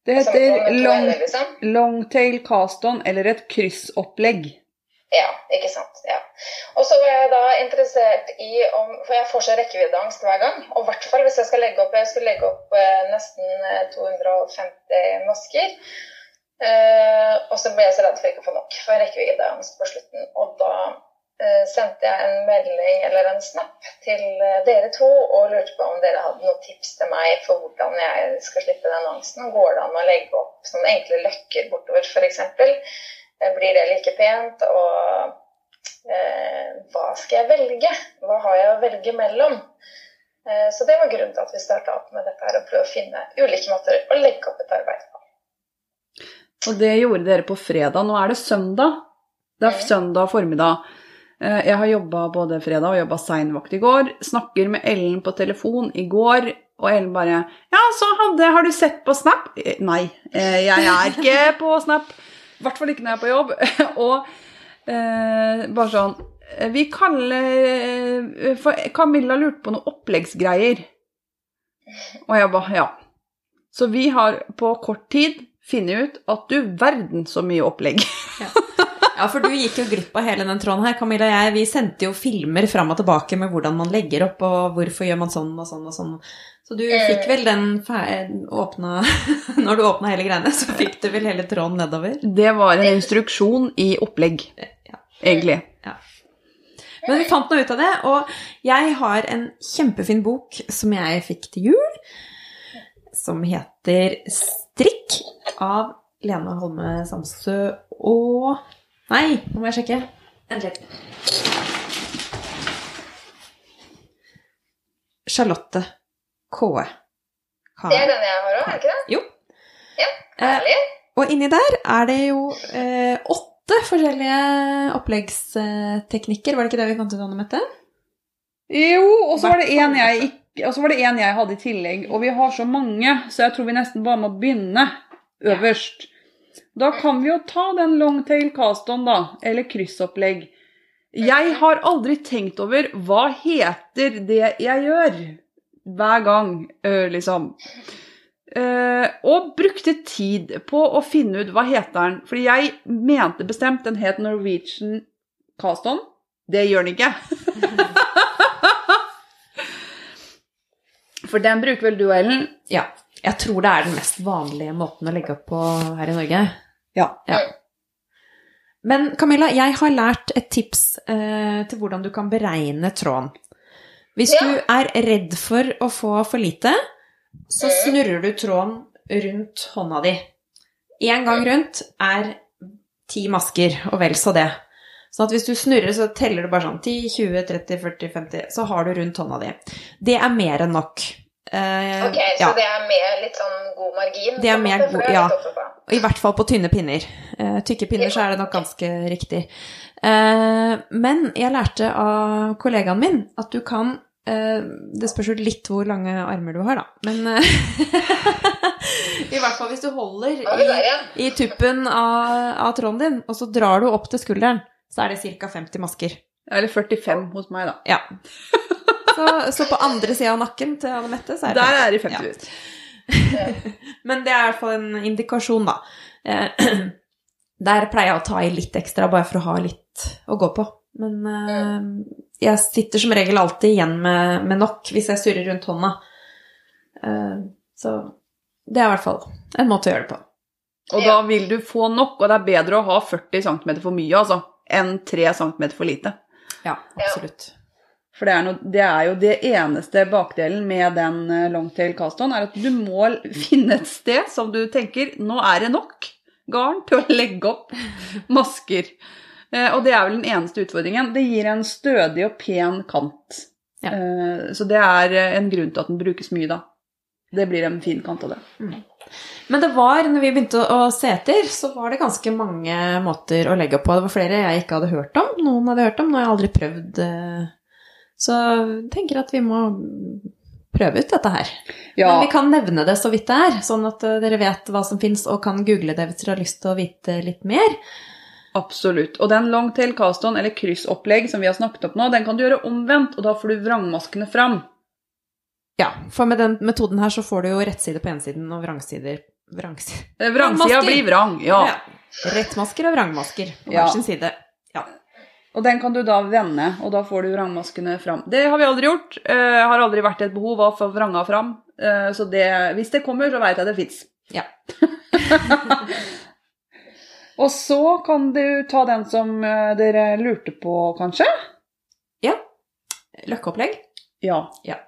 Det heter long, liksom. longtail cast-on, eller et kryssopplegg. Ja, ikke sant. Ja. Og så var jeg da interessert i om For jeg får så rekkeviddeangst hver gang. Og i hvert fall hvis jeg skal legge opp Jeg skulle legge opp eh, nesten eh, 250 masker. Eh, og så ble jeg så redd for ikke å få nok. For rekkeviddeangst på slutten. Og da uh, sendte jeg en melding eller en snap til eh, dere to og lurte på om dere hadde noen tips til meg for hvordan jeg skal slippe den angsten. Går det an å legge opp sånne enkle løkker bortover, f.eks.? Blir det like pent? Og hva skal jeg velge? Hva har jeg å velge mellom? Så det var grunnen til at vi starta opp med dette her, å prøve å finne ulike måter å legge opp et arbeid på. Og det gjorde dere på fredag. Nå er det søndag. Det er søndag formiddag. Eh, Jeg har jobba både fredag og jobba seinvakt i går. Snakker med Ellen på telefon i går, og Ellen bare 'Ja, så hadde Har du sett på Snap?' Eh, Nei, eh, jeg er ikke på Snap. I hvert fall ikke når jeg er på jobb. [laughs] og eh, bare sånn Vi kaller For Camilla lurte på noen oppleggsgreier. Og jeg bare Ja. Så vi har på kort tid funnet ut at du verden så mye opplegg. [laughs] Ja, for du gikk jo glipp av hele den tråden her. Camilla og jeg, vi sendte jo filmer fram og tilbake med hvordan man legger opp, og hvorfor gjør man sånn og sånn og sånn. Så du fikk vel den åpna [laughs] Når du åpna hele greiene, så fikk du vel hele tråden nedover. Det var en instruksjon i opplegg, Ja. egentlig. Men vi fant noe ut av det, og jeg har en kjempefin bok som jeg fikk til jul, som heter Strikk av Lene Holme Samsø og Nei, nå må jeg sjekke. Endelig. Charlotte Kåe. Det er den jeg har òg, er det ikke det? Jo. Ja, herlig. Og inni der er det jo eh, åtte forskjellige oppleggsteknikker. Var det ikke det vi fant ut, Anne Mette? Jo, og så var det en jeg ikke og så var det en jeg hadde i tillegg, og vi har så mange, så jeg tror vi nesten bare må begynne øverst. Da kan vi jo ta den longtail caston, da, eller kryssopplegg. Jeg har aldri tenkt over hva heter det jeg gjør, hver gang, liksom. Og brukte tid på å finne ut hva heter den. Fordi jeg mente bestemt den het Norwegian cast-on. Det gjør den ikke. [laughs] For den bruker vel du, Ellen? Ja. Jeg tror det er den mest vanlige måten å legge opp på her i Norge. Ja. Ja. Men Camilla, jeg har lært et tips eh, til hvordan du kan beregne tråden. Hvis Ja. du er redd for å få for lite, så Mhm. snurrer du tråden rundt hånda di. Én gang rundt er ti masker, og vel så det. Sånn at hvis du snurrer, så teller du bare sånn 10, 20, 30, 40, 50, så har du rundt hånda di. Det er mer enn nok. Uh, Ok, så ja. det er med litt sånn god margin? Det er for god- ja. I hvert fall på tynne pinner. Uh, tykke pinner så er det nok ganske riktig. Uh, men jeg lærte av kollegaen min at du kan Det spørs jo litt hvor lange armer du har, da. Men [laughs] i hvert fall hvis du holder er i, i tuppen av, av tråden din, og så drar du opp til skulderen, så er det ca. 50 masker. Eller 45 hos meg, da. Ja. [laughs] Så, så på andre sida av nakken til Anne Mette, så er det Der er det 50. 50 Ja. ut. [laughs] Men det er i hvert fall en indikasjon, da. Eh, [clears throat] Der pleier jeg å ta i litt ekstra, bare for å ha litt å gå på. Men eh, jeg sitter som regel alltid igjen med, med nok hvis jeg surrer rundt hånda. Eh, så det er i hvert fall en måte å gjøre det på. Og da vil du få nok, og det er bedre å ha 40 cm for mye, altså, enn 3 cm for lite. Ja, absolutt. For det er, noe, det er jo det eneste bakdelen med den eh, longtail cast-on, er at du må [laughs] finne et sted som du tenker nå er det nok garn til å [laughs] legge opp masker. Eh, og det er vel den eneste utfordringen. Det gir en stødig og pen kant. Ja. Eh, så det er en grunn til at den brukes mye, da. Det blir en fin kant av det. Men det var, når vi begynte å se etter, så var det ganske mange måter å legge opp på. Det var flere jeg ikke hadde hørt om. Noen hadde hørt om, noe jeg aldri prøvd. eh. Så jeg tenker at vi må prøve ut dette her. Ja, Men vi kan nevne det så vidt det er, sånn at eh, dere vet hva som fins og kan google det hvis dere har lyst til å vite litt mer. absolutt. Og den longtail caston, eller kryssopplegg som vi har snakket opp nå, den kan du gjøre omvendt, og da får du vrangmaskene fram. Ja, for med den metoden her så får du jo rettside på ensiden og vrangsider. [laughs] Eh, Vrangsida Vrangmasker. blir vrang, ja. Rettmasker og vrangmasker på Ja. hver sin side. Ja. Og den kan du da vende, og da får du vrangmaskene fram. Det har vi aldri gjort. Uh, har aldri vært et behov av å få vranga fram. Uh, så det, hvis det kommer, så veit jeg det fins. Ja. [laughs] Og så kan du ta den som dere lurte på, kanskje? Ja. Løkkeopplegg. Ja. Ja.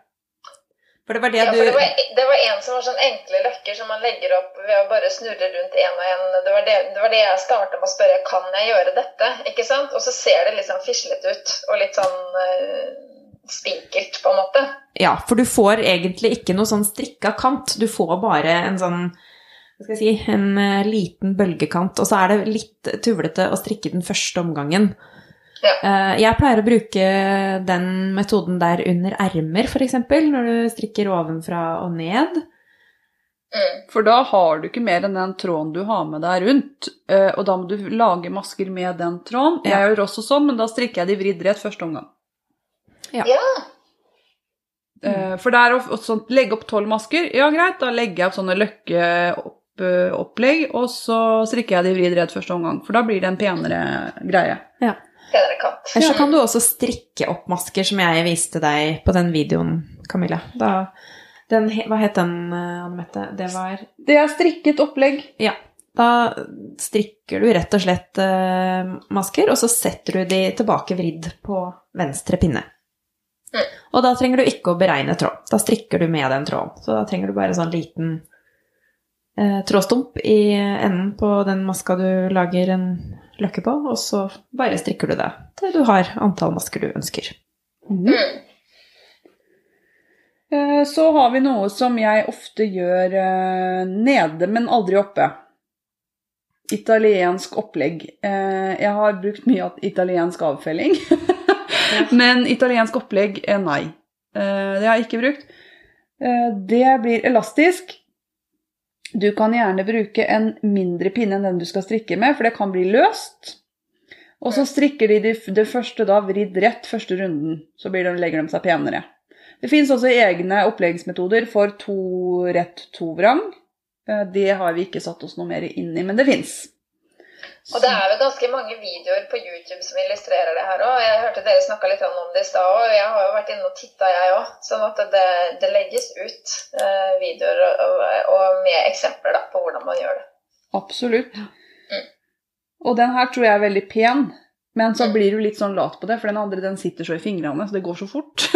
For det var det Ja, du det var, det var en som var sånn enkle løkker som man legger opp ved å bare snurre rundt en og en. Det var det, det, var det jeg starta med å spørre kan jeg gjøre dette. ikke sant? Og så ser det litt sånn fislete ut og litt sånn eh, spinkelt, på en måte. Ja, for du får egentlig ikke noe sånn strikka kant. Du får bare en sånn hva skal jeg si, en eh, liten bølgekant, og så er det litt tuvlete å strikke den første omgangen. Ja. Eh, Jeg pleier å bruke den metoden der under ermer, f.eks., når du strikker ovenfra og ned. Mm. For da har du ikke mer enn den tråden du har med deg rundt. eh, og da må du lage masker med den tråden. Ja. Jeg gjør også sånn, men da strikker jeg de vridd rett første omgang. Ja. Eh, For det er å sånn, legge opp tolv masker. Ja, greit, da legger jeg opp sånne løkkeopplegg, og så strikker jeg de vridd rett første omgang. For da blir det en penere greie. Penere kant. Eller så kan du også strikke opp masker, som jeg viste deg på den videoen, Camilla. Da, den, hva het den, eh, Anne Mette? Det var Det er strikket opplegg. Ja. Da strikker du rett og slett eh, masker, og så setter du de tilbake vridd på venstre pinne. Mm. Og da trenger du ikke å beregne tråd. Da strikker du med den tråden. Så da trenger du bare en sånn liten eh, trådstump i enden på den maska du lager en løkke på, og så bare strikker du det til du har antall masker du ønsker. Mm. Eh, Så har vi noe som jeg ofte gjør eh, nede, men aldri oppe. Italiensk opplegg. Eh, Jeg har brukt mye av italiensk avfelling, [laughs] men italiensk opplegg, nei. Det har jeg ikke brukt. Det blir elastisk. Du kan gjerne bruke en mindre pinne enn den du skal strikke med, for det kan bli løst. Og så strikker de det første da vridd rett første runden, så blir det, legger de seg penere. Det finnes også egne oppleggsmetoder for to rett, to vrang. Eh, Det har vi ikke satt oss noe mer inn i, men det fins. Og det er vel ganske mange videoer på YouTube som illustrerer det her òg. Jeg hørte dere snakka litt om det i stad òg, og jeg har jo vært inne og titta, jeg òg. Sånn at det, det legges ut eh, videoer og, og med eksempler da, på hvordan man gjør det. Absolutt. Mm. Og den her tror jeg er veldig pen, men så Mm. blir du litt sånn lat på det, for den andre den sitter så i fingrene, så det går så fort.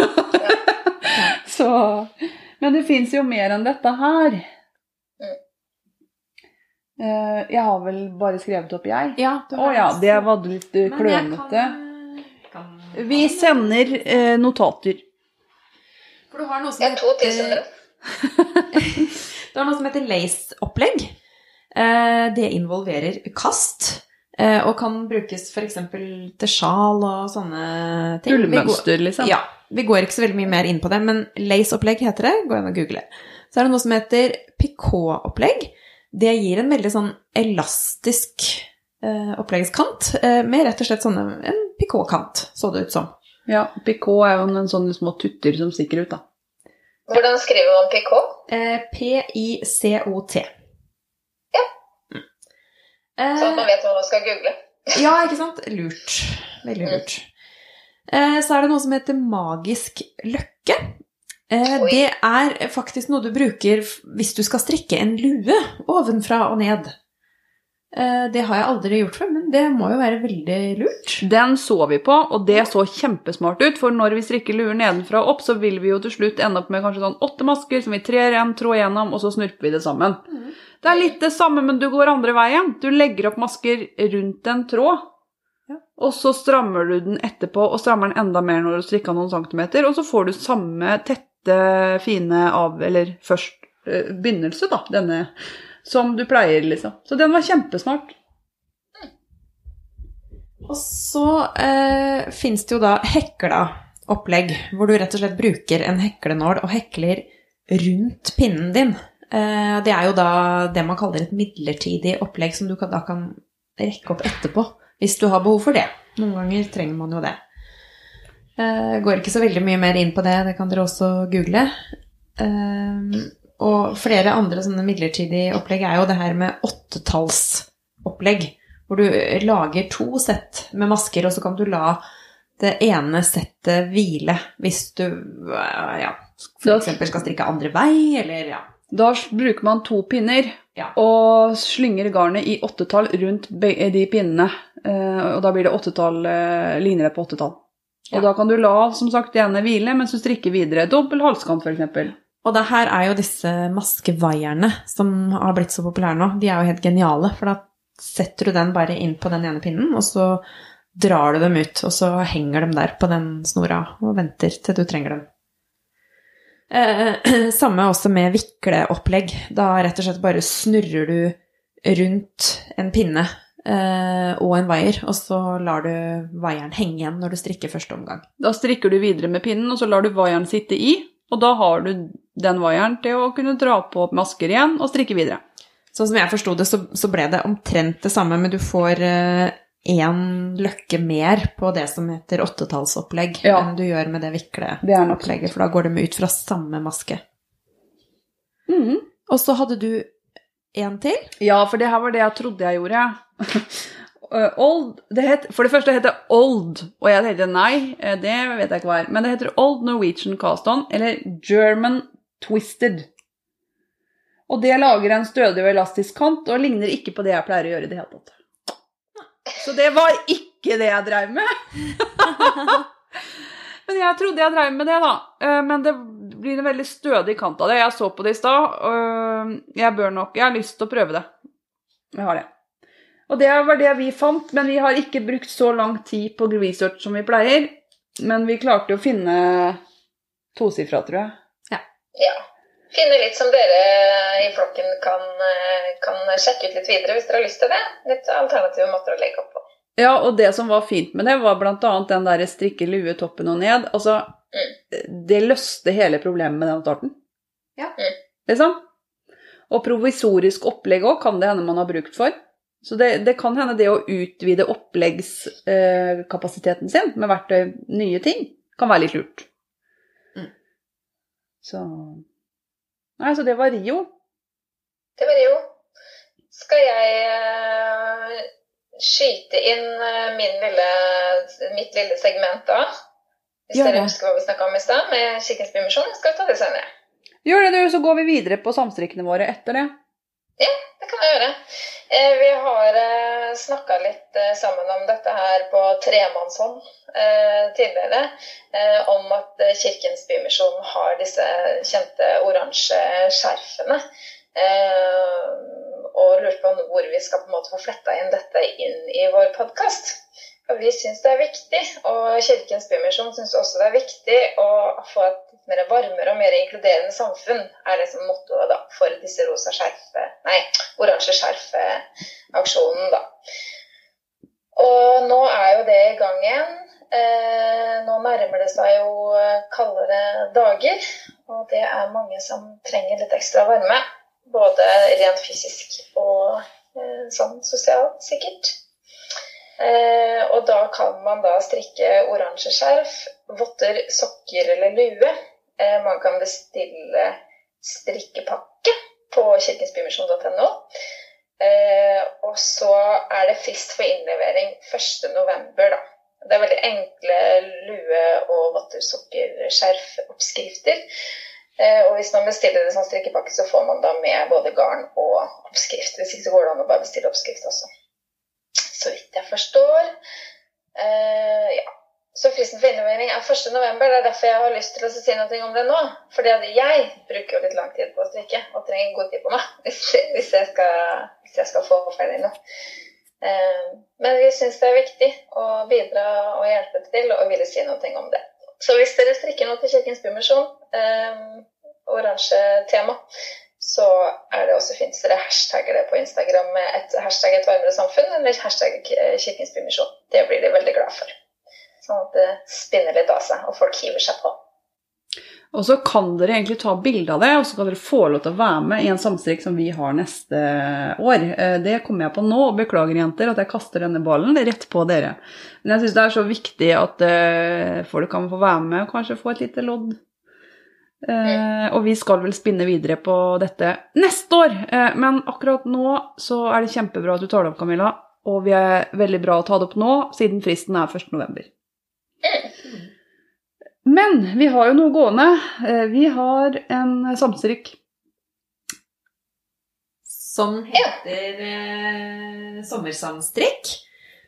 [laughs] så Men det fins jo mer enn dette her. Eh, Jeg har vel bare skrevet opp, jeg. Ja, oh, ja, det var litt eh, klønete. Vi sender eh, notater. For du har noe som heter er. [laughs] Du har noe som heter lace-opplegg. Eh, Det involverer kast, eh, og kan brukes f.eks. til sjal og sånne ting. Ullmønster, liksom. Ja. Vi går ikke så veldig mye mer inn på det, men lace-opplegg heter det. Gå inn og google. Så er det noe som heter picot-opplegg. Det gir en veldig sånn elastisk eh, oppleggskant, eh, med rett og slett sånne, en picot-kant, så det ut som. Ja, Picot er jo en sånne små tutter som stikker ut, da. Hvordan skriver man picot? Eh, P-I-C-O-T. Ja. Mm. Sånn at man vet hva man skal google. Ja, ikke sant? Lurt. Veldig lurt. Eh, Så er det noe som heter magisk løkke. Eh, det er faktisk noe du bruker hvis du skal strikke en lue ovenfra og ned. Eh, det har jeg aldri gjort før, men det må jo være veldig lurt. Den så vi på, og det så kjempesmart ut. For når vi strikker luer nedenfra og opp, så vil vi jo til slutt ende opp med kanskje sånn åtte masker som vi trer en trår gjennom, og så snurper vi det sammen. Det er litt det samme, men du går andre veien. Du legger opp masker rundt en tråd, Ja. og så strammer du den etterpå, og strammer den enda mer når du strikker noen centimeter, og så får du samme tette, fine av... Eller først eh, begynnelse, da, denne som du pleier, liksom. Så den var kjempesmart. Og så eh, fins det jo da hekla opplegg, hvor du rett og slett bruker en heklenål og hekler rundt pinnen din. Eh, det er jo da det man kaller et midlertidig opplegg, som du kan, da kan rekke opp etterpå, hvis du har behov for det. Noen ganger trenger man jo det. Eh, går ikke så veldig mye mer inn på det, det kan dere også google. Eh, og flere andre sånne midlertidige opplegg er jo det her med åttetallsopplegg. Hvor du lager to sett med masker, og så kan du la det ene settet hvile hvis du eh, ja, f.eks. skal strikke andre vei, eller ja. Da bruker man to pinner Ja. og slynger garnet i åttetall rundt de pinnene. Eh, og da blir det åttetall, eh, ligner det på åttetall. Og Ja. da kan du la som sagt det ene hvile mens du strikker videre. Dobbel halskant, f.eks. Og det her er jo disse maskevaierne som har blitt så populære nå. De er jo helt geniale, for da setter du den bare inn på den ene pinnen, og så drar du dem ut, og så henger de der på den snora og venter til du trenger dem. Eh, [clears throat] samme også med vikleopplegg. Da rett og slett bare snurrer du rundt en pinne og en vaier, og så lar du vaieren henge igjen når du strikker første omgang. Da strikker du videre med pinnen, og så lar du vaieren sitte i. Og da har du den vaieren til å kunne dra på masker igjen og strikke videre. Sånn som jeg forsto det, så, så ble det omtrent det samme, men du får én løkke mer på det som heter åttetallsopplegg, Ja. enn du gjør med det vikleopplegget, Det for da går de ut fra samme maske. Mm. Og så hadde du en til. Ja, for det her var det jeg trodde jeg gjorde. Uh, old, det het, for det første heter Old, og jeg tenkte nei, eh, det vet jeg ikke hva er. Men det heter Old Norwegian Cast On, eller German Twisted. Og det lager en stødig og elastisk kant, og ligner ikke på det jeg pleier å gjøre i det hele tatt. Så det var ikke det jeg drev med. [laughs] Men jeg trodde jeg drev med det, da. Eh, Men det blir en veldig stødig kant av det. Jeg så på det i stad. Jeg bør nok Jeg har lyst til å prøve det. Jeg har det. Og det var det vi fant, men vi har ikke brukt så lang tid på research som vi pleier. Men vi klarte å finne tosifra, tror jeg. Ja. Finne litt som dere i flokken kan, kan sjekke ut litt videre hvis dere har lyst til det. Litt alternative måter å legge opp på. Ja, og det som var fint med det, var bl.a. den der strikke lue toppen og ned. Altså, det løste hele problemet med den starten. Ja. Mm. Liksom. Og provisorisk opplegg òg kan det hende man har brukt for. Så det, det kan hende det å utvide oppleggskapasiteten sin med verktøy, nye ting, kan være litt lurt. Mm. Så Nei, så det var Rio. Det var Rio. Skal jeg eh, skyte inn eh, min lille, mitt lille segment da? Hvis Gjør dere det. husker hva vi snakka om i stad, med Kirkens Bymisjon? Skal vi ta det senere? Gjør det, du, så går vi videre på samstrikkene våre etter det. Det kan jeg gjøre. Eh, Vi har snakka litt eh, sammen om dette her på tremannshånd eh, tidligere. eh, Om at eh, Kirkens Bymisjon har disse kjente oransje skjerfene. eh, Og lurte på hvor vi skal på en måte få fletta inn dette inn i vår podkast. Vi syns det er viktig, og Kirkens Bymisjon syns også det er viktig å få et mer varmere og mer inkluderende samfunn, er liksom mottoet da, for disse rosa skjerfe, nei, oransje skjerfe-aksjonen, da. Og nå er jo det i gang igjen. Eh, nå nærmer det seg jo eh, kaldere dager, og det er mange som trenger litt ekstra varme. Både rent fysisk og eh, sånn sosialt, sikkert. Eh, og da kan man da strikke oransje skjerf, votter, sokker eller lue. Eh, man kan bestille strikkepakke på kirkensbymisjon.no. Eh, og så er det frist for innlevering 1.11., da. Det er veldig enkle lue- og våttersukkerskjerfoppskrifter. Eh, og hvis man bestiller det som strikkepakke, så får man da med både garn og oppskrift. Hvis ikke så går det an å bare bestille oppskrift også. Så vidt jeg forstår. Uh, ja. Så fristen for innlevering er 1. november. Det er derfor jeg har lyst til å si noe om det nå. At jeg bruker jo litt lang tid på å strikke og trenger god tid på meg [laughs] hvis, hvis, jeg, skal, hvis jeg skal få ferdig noe. Eh, Men vi syns det er viktig å bidra og hjelpe til og ville si noe om det. Så hvis dere strikker noe til Kirkens Bymisjon, eh, oransje tema, så er det også fint Så dere hashtagger det på Instagram med et hashtag et varmere samfunn eller hashtag Kirkens Bymisjon. Det blir de veldig glad for. Sånn at det spinner litt av seg, og folk hiver seg på. Og så kan dere egentlig ta bilde av det, og så kan dere få lov til å være med i en samstrikk som vi har neste år. Eh, Det kommer jeg på nå, og beklager jenter at jeg kaster denne ballen rett på dere. Men jeg syns det er så viktig at eh, folk kan få være med og kanskje få et lite lodd. Eh, og vi skal vel spinne videre på dette neste år. Eh, men akkurat nå så er det kjempebra at du tar det opp, Camilla. Og vi er veldig bra å ta det opp nå, siden fristen er 1. november. Men vi har jo noe gående. Eh, Vi har en samstrykk. Som heter Sommersamstrikk.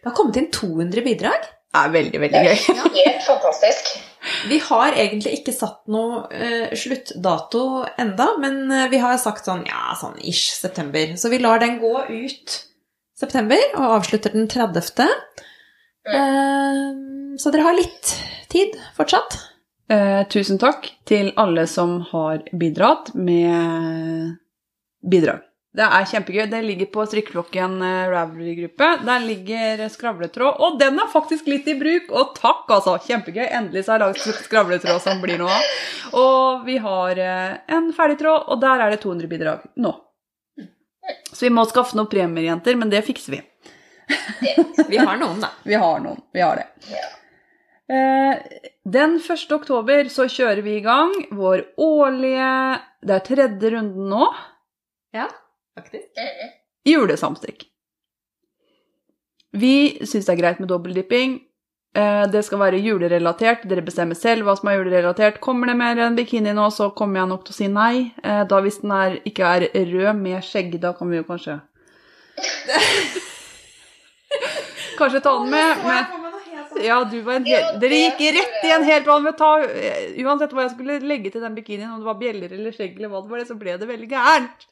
Det har kommet inn 200 bidrag. Er veldig, veldig Det gøy. er helt fantastisk. [laughs] Vi har egentlig ikke satt noe uh, sluttdato enda, men eh, vi har sagt sånn ja, sånn ish september. Så vi lar den gå ut september og avslutter den 30. Eh, så dere har litt tid fortsatt. Uh, tusen takk til alle som har bidratt med bidrag. Det er kjempegøy. Det ligger på strikkeklokken eh, Ravelry-gruppe. Der ligger skravletråd, og den er faktisk litt i bruk. Og takk, altså! Kjempegøy. Endelig så har jeg laget skravletråd som blir noe av. Og vi har eh, en ferdig tråd, og der er det 200 bidrag nå. Så vi må skaffe noen premier, jenter, men det fikser vi. Vi har noen, da. [laughs] Vi har noen. Vi har det. Ja. Eh, Den 1. oktober så kjører vi i gang vår årlige Det er tredje runden nå. Ja, faktisk. Julesamstikk. Julesamstrikk. Vi syns det er greit med dobbeldypping. Eh, Det skal være julerelatert. Dere bestemmer selv hva som er julerelatert. Kommer det mer enn bikini nå, så kommer jeg nok til å si nei. Eh, Da hvis den er, ikke er rød med skjegg, da kan vi jo kanskje [laughs] Kanskje ta den med, med Ja, du var en hel... Dere gikk rett i en helt annen ta, Uansett hva jeg skulle legge til den bikinien, om det var bjeller eller skjegg eller hva det var, så ble det veldig gærent.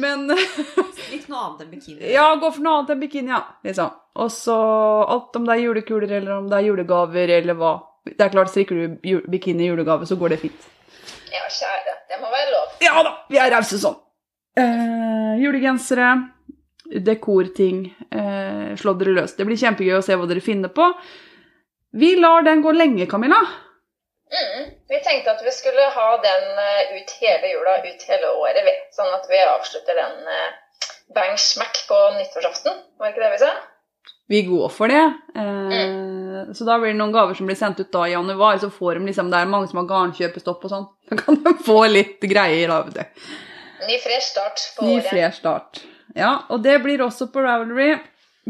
Men Litt noe annet enn bikini. Ja, gå for noe annet enn bikini, ja. Liksom. Og så alt om det er julekuler, eller om det er julegaver, eller hva. Det er klart, strikker du bikini i julegave, så går det fint. Ja, kjære. Det må være lov. Ja da, vi er rause sånn. Eh, julegensere, dekorting, eh, slå dere løs. Det blir kjempegøy å se hva dere finner på. Vi lar den gå lenge, Camilla. Mhm. Vi tenkte at vi skulle ha den eh, ut hele jula, ut hele året, vi. Sånn at vi avslutter den eh, bang smack på nyttårsaften. Var ikke det vi sa? Vi går for det. Eh, Så da blir det noen gaver som blir sendt ut da i januar. Så får de liksom, Det er mange som har garnkjøpestopp og sånn. Da kan de få litt greier av det. Ny fresh start på Ny, året. fresh start. Ja, og det blir også på Ravelry.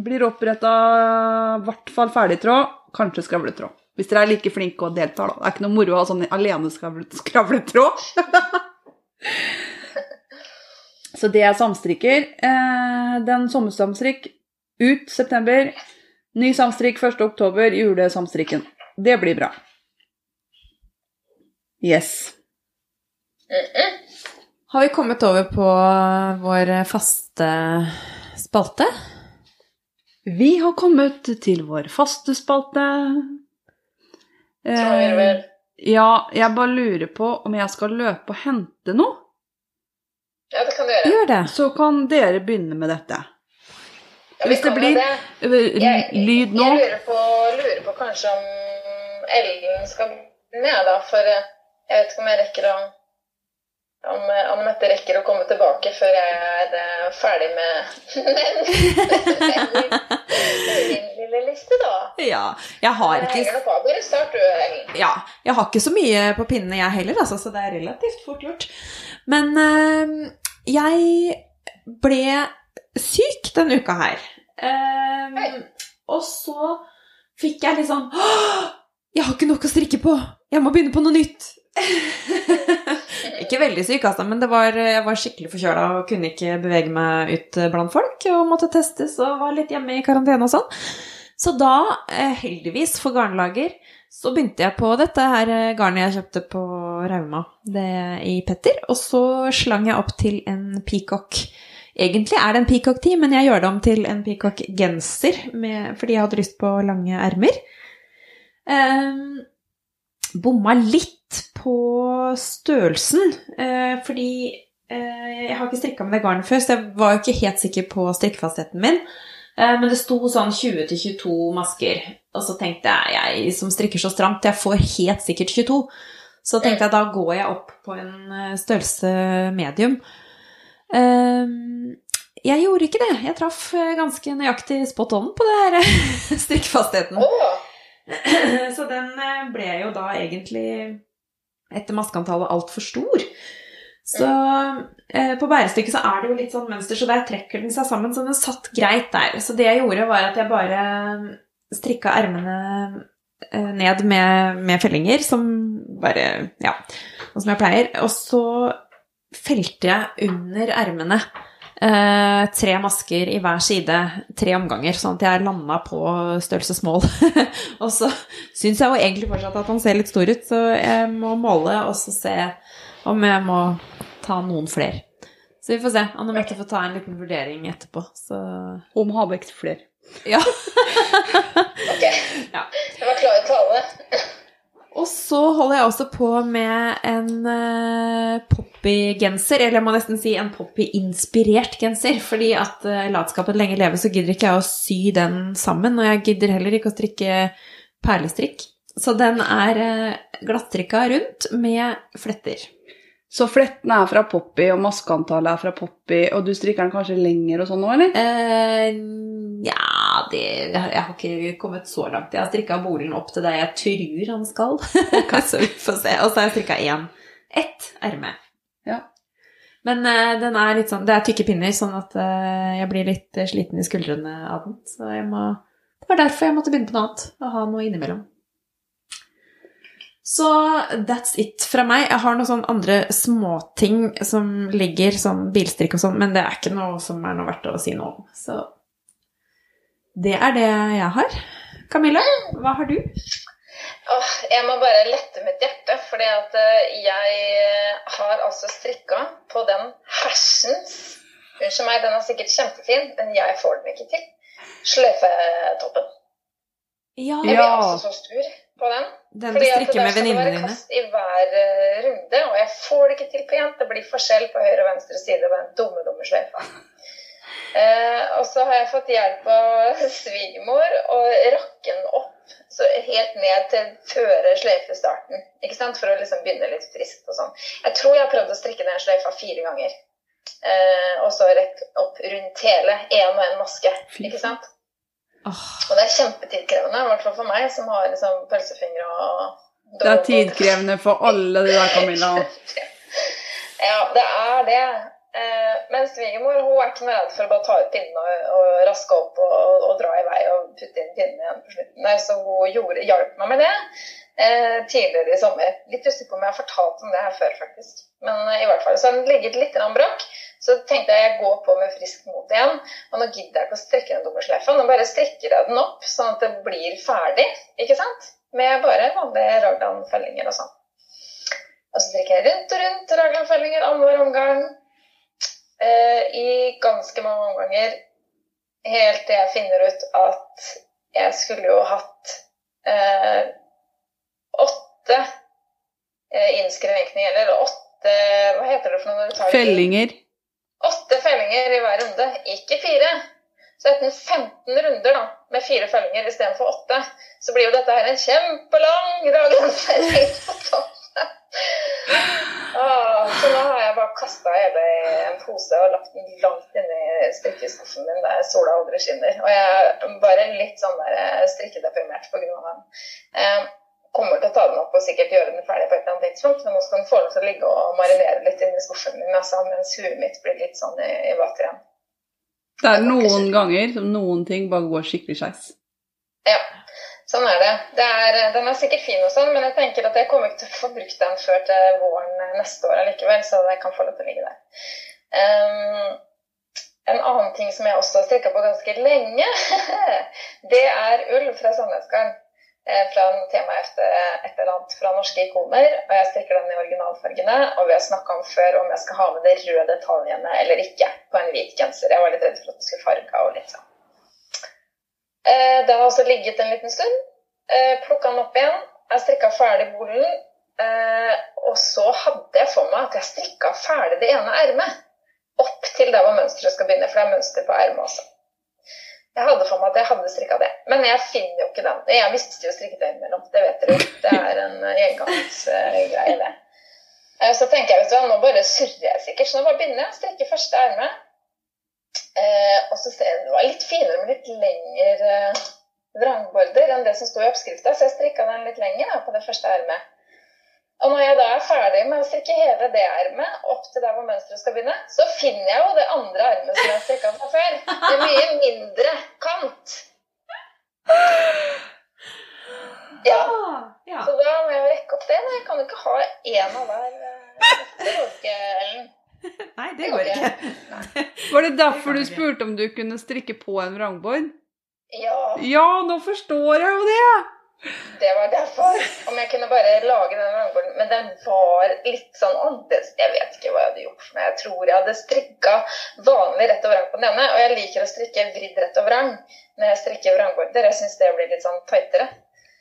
Blir oppretta i hvert fall ferdigtråd, kanskje skravletråd. Hvis dere er like flinke og deltar, da. Det er ikke noe moro å ha sånn alene skravlet- skravletråd. [laughs] Så det er samstrikker. Eh, den sommersamstrikk ut september. Ny samstrikk 1. oktober, julesamstrikken. Det blir bra. Yes. Har vi kommet over på vår faste spalte? Vi har kommet til vår faste spalte. Trommevirvel. ja, jeg bare lurer på om jeg skal løpe og hente noe. Ja, det kan du gjøre. Gjør det. Så kan dere begynne med dette. Ja, Hvis det blir det. Jeg- lyd nå Jeg lurer på, lurer på kanskje om Ellen skal ned, da, for eh, jeg vet ikke om jeg rekker å om eh, Anne Mette rekker å komme tilbake før jeg er eh, ferdig med [laughs] den, min lille liste, da. Ja. Jeg har Det henger ikke nok av. Bare du, Ellen. Ja, jeg har ikke så mye på pinnene jeg heller, altså, så det er relativt fort gjort. Men eh, jeg ble syk denne uka her. Um, og så fikk jeg litt sånn Jeg har ikke nok å strikke på! Jeg må begynne på noe nytt! [laughs] ikke veldig syk, altså, men var, jeg var skikkelig forkjøla og kunne ikke bevege meg ut blant folk og måtte testes og var litt hjemme i karantene og sånn. Så da, eh, heldigvis for garnlager, så begynte jeg på dette her eh, garnet jeg kjøpte på Rauma i Petter, og så slang jeg opp til en peacock. Egentlig er det en peacock-tee, men jeg gjør det om til en peacock-genser fordi jeg hadde lyst på lange ermer. Um, bomma litt på størrelsen, eh, fordi eh, jeg har ikke strikka med det garnet før, så jeg var jo ikke helt sikker på strikkefastheten min. Eh, men det sto sånn 20-22 masker, og så tenkte jeg, jeg som strikker så stramt, jeg får helt sikkert 22. Så tenkte jeg da går jeg opp på en størrelse medium. Eh, jeg gjorde ikke det. Jeg traff ganske nøyaktig spot on på det her [laughs] strikkefastheten. [clears throat] Så den ble jo da egentlig etter maskeantallet altfor stor. Så eh, på bærestykket så er det jo litt sånn mønster, så der trekker den seg sammen, så den satt greit der. Så det jeg gjorde, var at jeg bare strikka ermene eh, ned med, med fellinger, som bare Ja, sånn som jeg pleier. Og så felte jeg under ermene eh, tre masker i hver side, tre omganger, sånn at jeg landa på størrelse small. [laughs] og så syns jeg jo egentlig fortsatt at han ser litt stor ut, så jeg må måle og så se om jeg må ta noen flere. Så vi får se. Anne Mette får ta en liten vurdering etterpå, så Om Habekk flere. Ja. [laughs] ok. Ja. Det var klare tale. Og så holder jeg også på med en uh, poppy-genser, eller jeg må nesten si en poppy-inspirert genser. Fordi at uh, latskapet lenge leve, så gidder ikke jeg å sy den sammen. Og jeg gidder heller ikke å strikke perlestrikk. Så den er uh, glattstrikka rundt med fletter. Så fletten er fra Poppy, og maskeantallet er fra Poppy, og du strikker den kanskje lenger og sånn nå, eller? Nja ja, Jeg har ikke kommet så langt. Jeg har strikka bolen opp til det jeg tror han skal. [laughs] så vi får se. Og så har jeg strikka én. Ett erme. Men uh, den er litt sånn Det er tykke pinner, sånn at uh, jeg blir litt eh, sliten i skuldrene av den. Så må Det var derfor jeg måtte begynne på noe annet. Å ha noe innimellom. Så that's it fra meg. Jeg har noen sånne andre småting som ligger, sånn bilstrikk og sånn, men det er ikke noe som er noe verdt å si noe om. Så det er det jeg har. Camilla, hva har du? Åh, jeg må bare lette mitt hjerte, fordi at eh, jeg har altså strikka på den hersens Unnskyld meg, den er sikkert kjempefin, men jeg får den ikke til. Sløyfetoppen. Ja, Jeg blir altså så stor på den. den du strikker med strikker dine? Fordi at det skal være kast i hver eh, runde, og jeg får det ikke til pent. Det blir forskjell på høyre og venstre side på den dumme, dumme sløyfa. Eh, og så har jeg fått hjelp av [laughs] svigermor og rakke den opp så helt ned til føre sløyfestarten. Ikke sant? For å liksom begynne litt friskt og sånn. Jeg tror jeg har prøvd å strikke ned sløyfa fire ganger. Eh, og så rett opp rundt hele. Én og én maske. Ikke sant? Oh. Og det er kjempetidkrevende, i hvert fall for meg som har liksom pølsefingre og Det er tidkrevende for alle de der, Camilla. [laughs] Ja, det er det. Eh, men svigermor hun er ikke noe redd for å bare ta ut pinnen og, og raske opp og, og dra i vei og putte inn pinnen igjen på slutten. der, Så hun gjorde, hjalp meg med det eh, tidligere i sommer. Litt usikker på om jeg har fortalt om det her før, faktisk. Men eh, i hvert fall, så har den ligget litt brakk. Så tenkte jeg jeg går på med friskt mot igjen. Og nå gidder jeg ikke å strekke den dobbeltsleifa. Nå bare strekker jeg den opp sånn at det blir ferdig. ikke sant? Med bare vanlige raglan-fellinger og sånn. Og så strekker jeg rundt og rundt raglan-fellinger annenhver omgang. Eh, I ganske mange omganger. Helt til jeg finner ut at jeg skulle jo hatt eh, åtte eh, innskrenkninger, eller åtte Hva heter det for noe tar? Fellinger. Åtte fellinger i hver runde, ikke fire. Så etter 15 runder da, med fire fellinger istedenfor åtte, så blir jo dette her en kjempelang raglanfelling på toppen. [laughs] Ah, så nå har jeg bare kasta hele i en pose og lagt den langt inni strikkeskuffen min der sola aldri skinner. Og jeg er bare litt sånn der eh, strikkedeprimert pga. den. Eh, kommer til å ta den opp og sikkert gjøre den ferdig på et eller annet tidspunkt, men nå skal den få lov til å ligge og marinere litt inni skuffen min altså, mens huet mitt blir litt sånn i, i vater igjen. Det er noen ganger som noen ting bare går skikkelig skeis. Ja. Sånn er det. det er, den er sikkert fin og sånn, men jeg tenker at jeg kommer ikke til å få brukt den før til våren neste år allikevel, så det kan få lov til å ligge der. Um, en annen ting som jeg også har strikka på ganske lenge, [laughs] det er ull fra Sandnesgarden. eh, Fra en etter et eller annet fra norske ikoner. Og jeg strikker den i originalfargene. Og vi har snakka om før om jeg skal ha med de røde detaljene eller ikke på en hvit genser. Jeg var litt redd for at det skulle farge og litt sånn. Eh, Det har også ligget en liten stund. Plukka den opp igjen. Jeg strikka ferdig bolen. Eh, Og så hadde jeg for meg at jeg strikka ferdig det ene ermet opp til der hvor mønsteret skal begynne, for det er mønster på ermet også. Jeg hadde for meg at jeg hadde strikka det, men jeg finner jo ikke den. Jeg mistet jo strikketøy imellom, det vet dere jo. Det er en gjengangsgreie, det. Eh, Så tenker jeg, vet du hva, nå bare surrer jeg sikkert, så nå bare begynner jeg å strikke første ermet. Eh, og så ser jeg det var litt finere med litt lengre eh, vrangborder enn det som sto i oppskrifta, så jeg strikka den litt lenger da, på det første ermet. Og når jeg da er ferdig med å strikke hele det ermet opp til der hvor mønsteret skal begynne, så finner jeg jo det andre ermet som jeg har strikka fra før. Det er mye mindre kant. Ja, så da må jeg rekke opp det. da. Jeg kan jo ikke ha én av hver. eh, Ellen. Nei, det går ikke. Var det derfor du spurte om du kunne strikke på en vrangbord? Ja, Ja, nå forstår jeg jo det! det var derfor. Om jeg kunne bare lage den vrangborden. Men den var litt sånn annerledes. Jeg vet ikke hva jeg hadde gjort. Men jeg tror jeg hadde strikka vanlig rett og vrang på den ene. Og jeg liker å strikke vridd rett og vrang når jeg strikker vrangborder. Jeg syns det blir litt sånn tightere.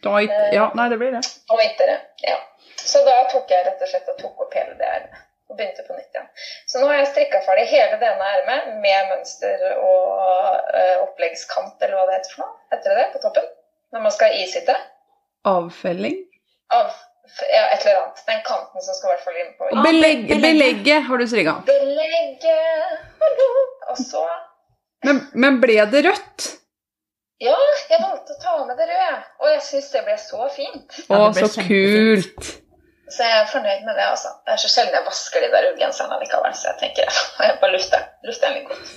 Tight. Ja, nei, det blir det. Og hvittere. Ja. Så da tok jeg rett og slett og tok opp hele det ermet. Og begynte på nytt igjen. Så nå har jeg strikka ferdig hele det ene ermet med mønster og øh, oppleggskant, eller hva det heter for noe. Heter det på toppen? Når man skal isitte. Avfelling. Av ja, et eller annet. Den kanten som skal i hvert fall inn på. Og belegg, belegget. belegget har du strikka. Belegget Hallo! Og så Men, men ble det rødt? Ja, jeg valgte å ta med det røde. Og jeg syns det ble så fint. Å, ja, så kult! kult. Så jeg er fornøyd med det. altså. Det er så sjelden jeg vasker de der ullgenserne likevel, så jeg tenker [laughs] jeg bare lufter, lufter litt godt.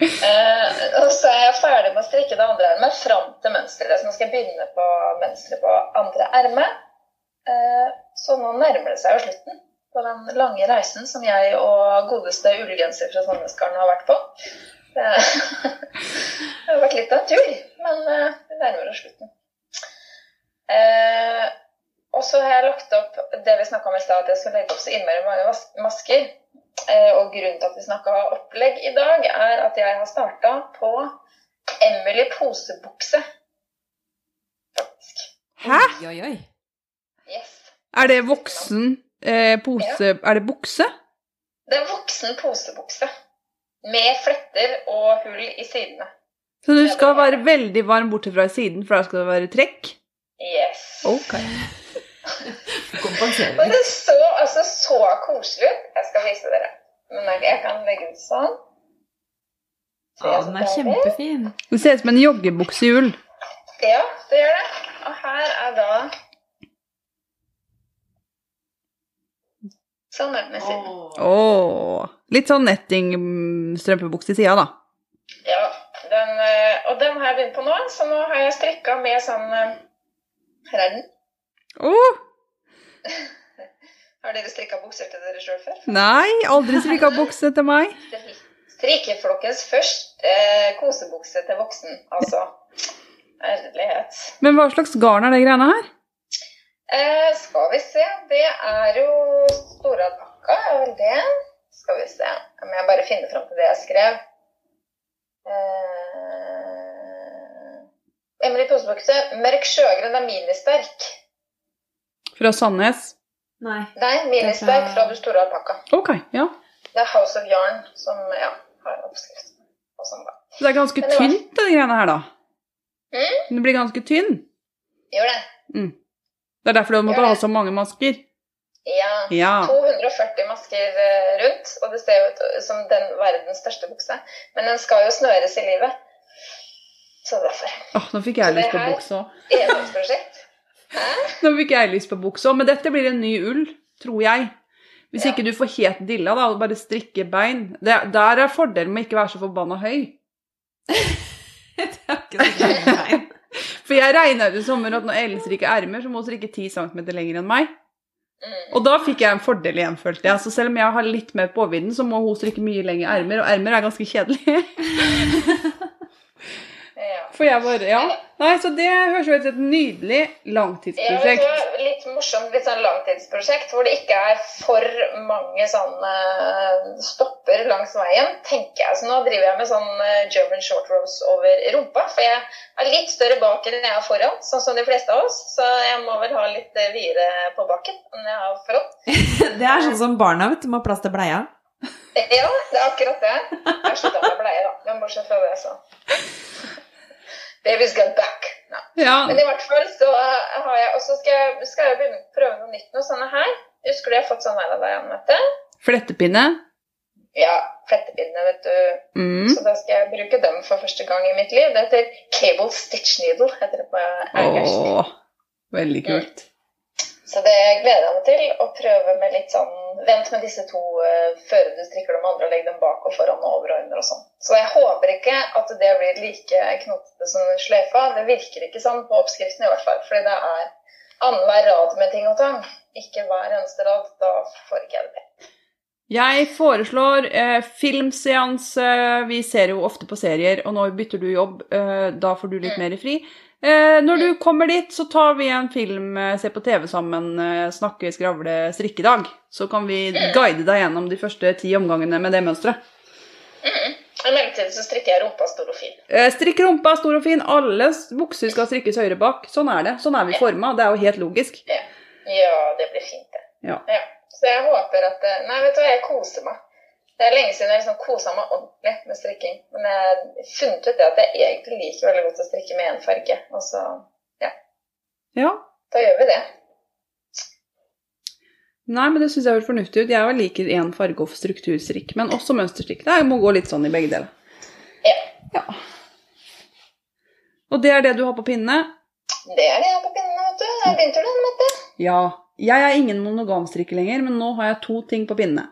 Eh, og så er jeg ferdig med å strikke det andre ermet fram til mønsteret. Så nå skal jeg begynne på mønsteret på andre erme. Eh, så nå nærmer det seg jo slutten på den lange reisen som jeg og godeste ullgenser fra Sandnesgarden har vært på. Det, [laughs] det har vært litt av en tur, men eh, vi nærmer oss slutten. Eh, og så har jeg lagt opp det vi snakka om i stad, at jeg skal legge opp så innmari mange masker. Eh, og grunnen til at vi snakka opplegg i dag, er at jeg har starta på Emily posebukse. Faktisk. Hæ? Oi, oi, oi. Yes. Er det voksen eh, pose Er det bukse? Det er voksen posebukse. Med fletter og hull i sidene. Så du skal være veldig varm borte fra siden, for da skal det være trekk? Yes. Ok. [laughs] Kompensere. Litt. det så altså så koselig ut. Jeg skal vise dere. Men jeg- kan legge den sånn. Ja, den er kjempefin. Den ser ut som en joggebuksehjul. Ja, det gjør det. Og her er da Sånn er den i siden. Oh. Litt sånn nettingstrømpebukse i sida, da. Ja, den, eh, og den har jeg begynt på nå, så nå har jeg strikka med sånn eh, Her er den. Åh, Har dere strikka bukser til dere sjøl før? nei, aldri strikka bukse til meg. [laughs] Strikkeflokkens første eh, kosebukse til voksen, altså. Herlighet. Men hva slags garn er det greiene her? Eh, skal vi se, det er jo Storalpakka, er vel det. Skal vi se om jeg bare finner fram til det jeg skrev. Eh, Emily Posebukse, mørk sjøgrønn er ministerk. Fra Sandnes? Nei. Nei, ministerk fra Du store alpakka. Ok, ja. Det er House of Yarn som ja, har en oppskrift. Sånn. Så det er ganske det var- tynt, denne greiene her, da. Mm? Den blir ganske tynn. Gjør det. Mm. Det er derfor du måtte ha så mange masker. Ja. Ja. 240 masker eh, rundt, og det ser jo ut som den verdens største bukse. Men den skal jo snøres i livet. Så derfor. Åh, nå fikk jeg lyst på buks òg. [laughs] Nå fikk jeg lyst på buks òg, men dette blir en ny ull, tror jeg. Hvis Ja. ikke du får het dilla, da, og bare strikke bein. Det, der er fordelen med ikke være så forbanna høy. [laughs] Det er ikke så. [laughs] For jeg regna ut i sommer at når Ellen strikker ermer, så må hun strikke 10 cm lenger enn meg. Mm. Og da fikk jeg en fordel igjen, følte jeg. Så selv om jeg har litt mer påvidden, så må hun strikke mye lengre ermer, og ermer er ganske kjedelig. Ja. For jeg bare Ja. Nei, så det høres ut som et nydelig Ja, langtidsprosjekt. du, litt morsomt, litt sånn langtidsprosjekt hvor det ikke er for mange sånne stopper langs veien, tenker jeg. Så nå driver jeg med sånn eh, German short rows over rumpa, for jeg er litt større bak enn jeg er foran, sånn som de fleste av oss. Så jeg må vel ha litt eh, videre på bakken enn jeg har foran. [laughs] Det er sånn som barna vet, du må ha plass til bleia. [laughs] Ja, det er akkurat det. Jeg slutta med bleie, da. Men bortsett fra det, så. Baby's got back. No. Ja. Men i hvert fall så eh, har jeg Og så skal jeg, skal jeg begynne å prøve noe nytt. Noe sånne her. Husker du jeg har fått sånn her av deg, Anette? Flettepinne. Ja, flettepinne, vet du. Mm. Så da skal jeg bruke dem for første gang i mitt liv. Det heter cable stitch needle. heter det på engelsk. Åh, veldig kult. Så det gleder jeg meg til. Å prøve med litt sånn Vent med disse to uh, før du strikker dem andre, og legg dem bak og foran og over og under og sånn. Så jeg håper ikke at det blir like knotete som sløyfa. Det virker ikke sånn på oppskriften i hvert fall. Fordi det er annenhver rad med ting og tang. Ikke hver eneste rad. Da får ikke jeg det til. Jeg foreslår eh, filmseanse. Vi ser jo ofte på serier, og nå bytter du jobb. Eh, da får du litt Mm. mer fri. Eh, når du kommer dit, så tar vi en film, eh, ser på TV sammen, eh, snakke, skravle, strikkedag. Så kan vi guide deg gjennom de første ti omgangene med det mønsteret. Mm. I mellomtiden så strikker jeg rumpa stor og fin. Eh, strikk rumpa stor og fin. Alle bukser skal strikkes høyre bak. Sånn er det. Sånn er vi forma. Det er jo helt logisk. Ja, det blir fint, det. Ja. Så jeg håper at Nei, vet du hva, jeg koser meg. Det er lenge siden jeg liksom kosa meg ordentlig med strikking. Men jeg har funnet ut det at jeg egentlig liker veldig godt å strikke med én farge. Og så ja. ja. da gjør vi det. Nei, men det syns jeg høres fornuftig ut. Jeg liker én farge og strukturstrikk, men også mønsterstrikk. Det må gå litt sånn i begge deler. Ja. Ja. Og det er det du har på pinne? Det er det jeg har på pinne, vet du. Jeg begynte du, Ja. Jeg er ingen monogamstrikker lenger, men nå har jeg to ting på pinne.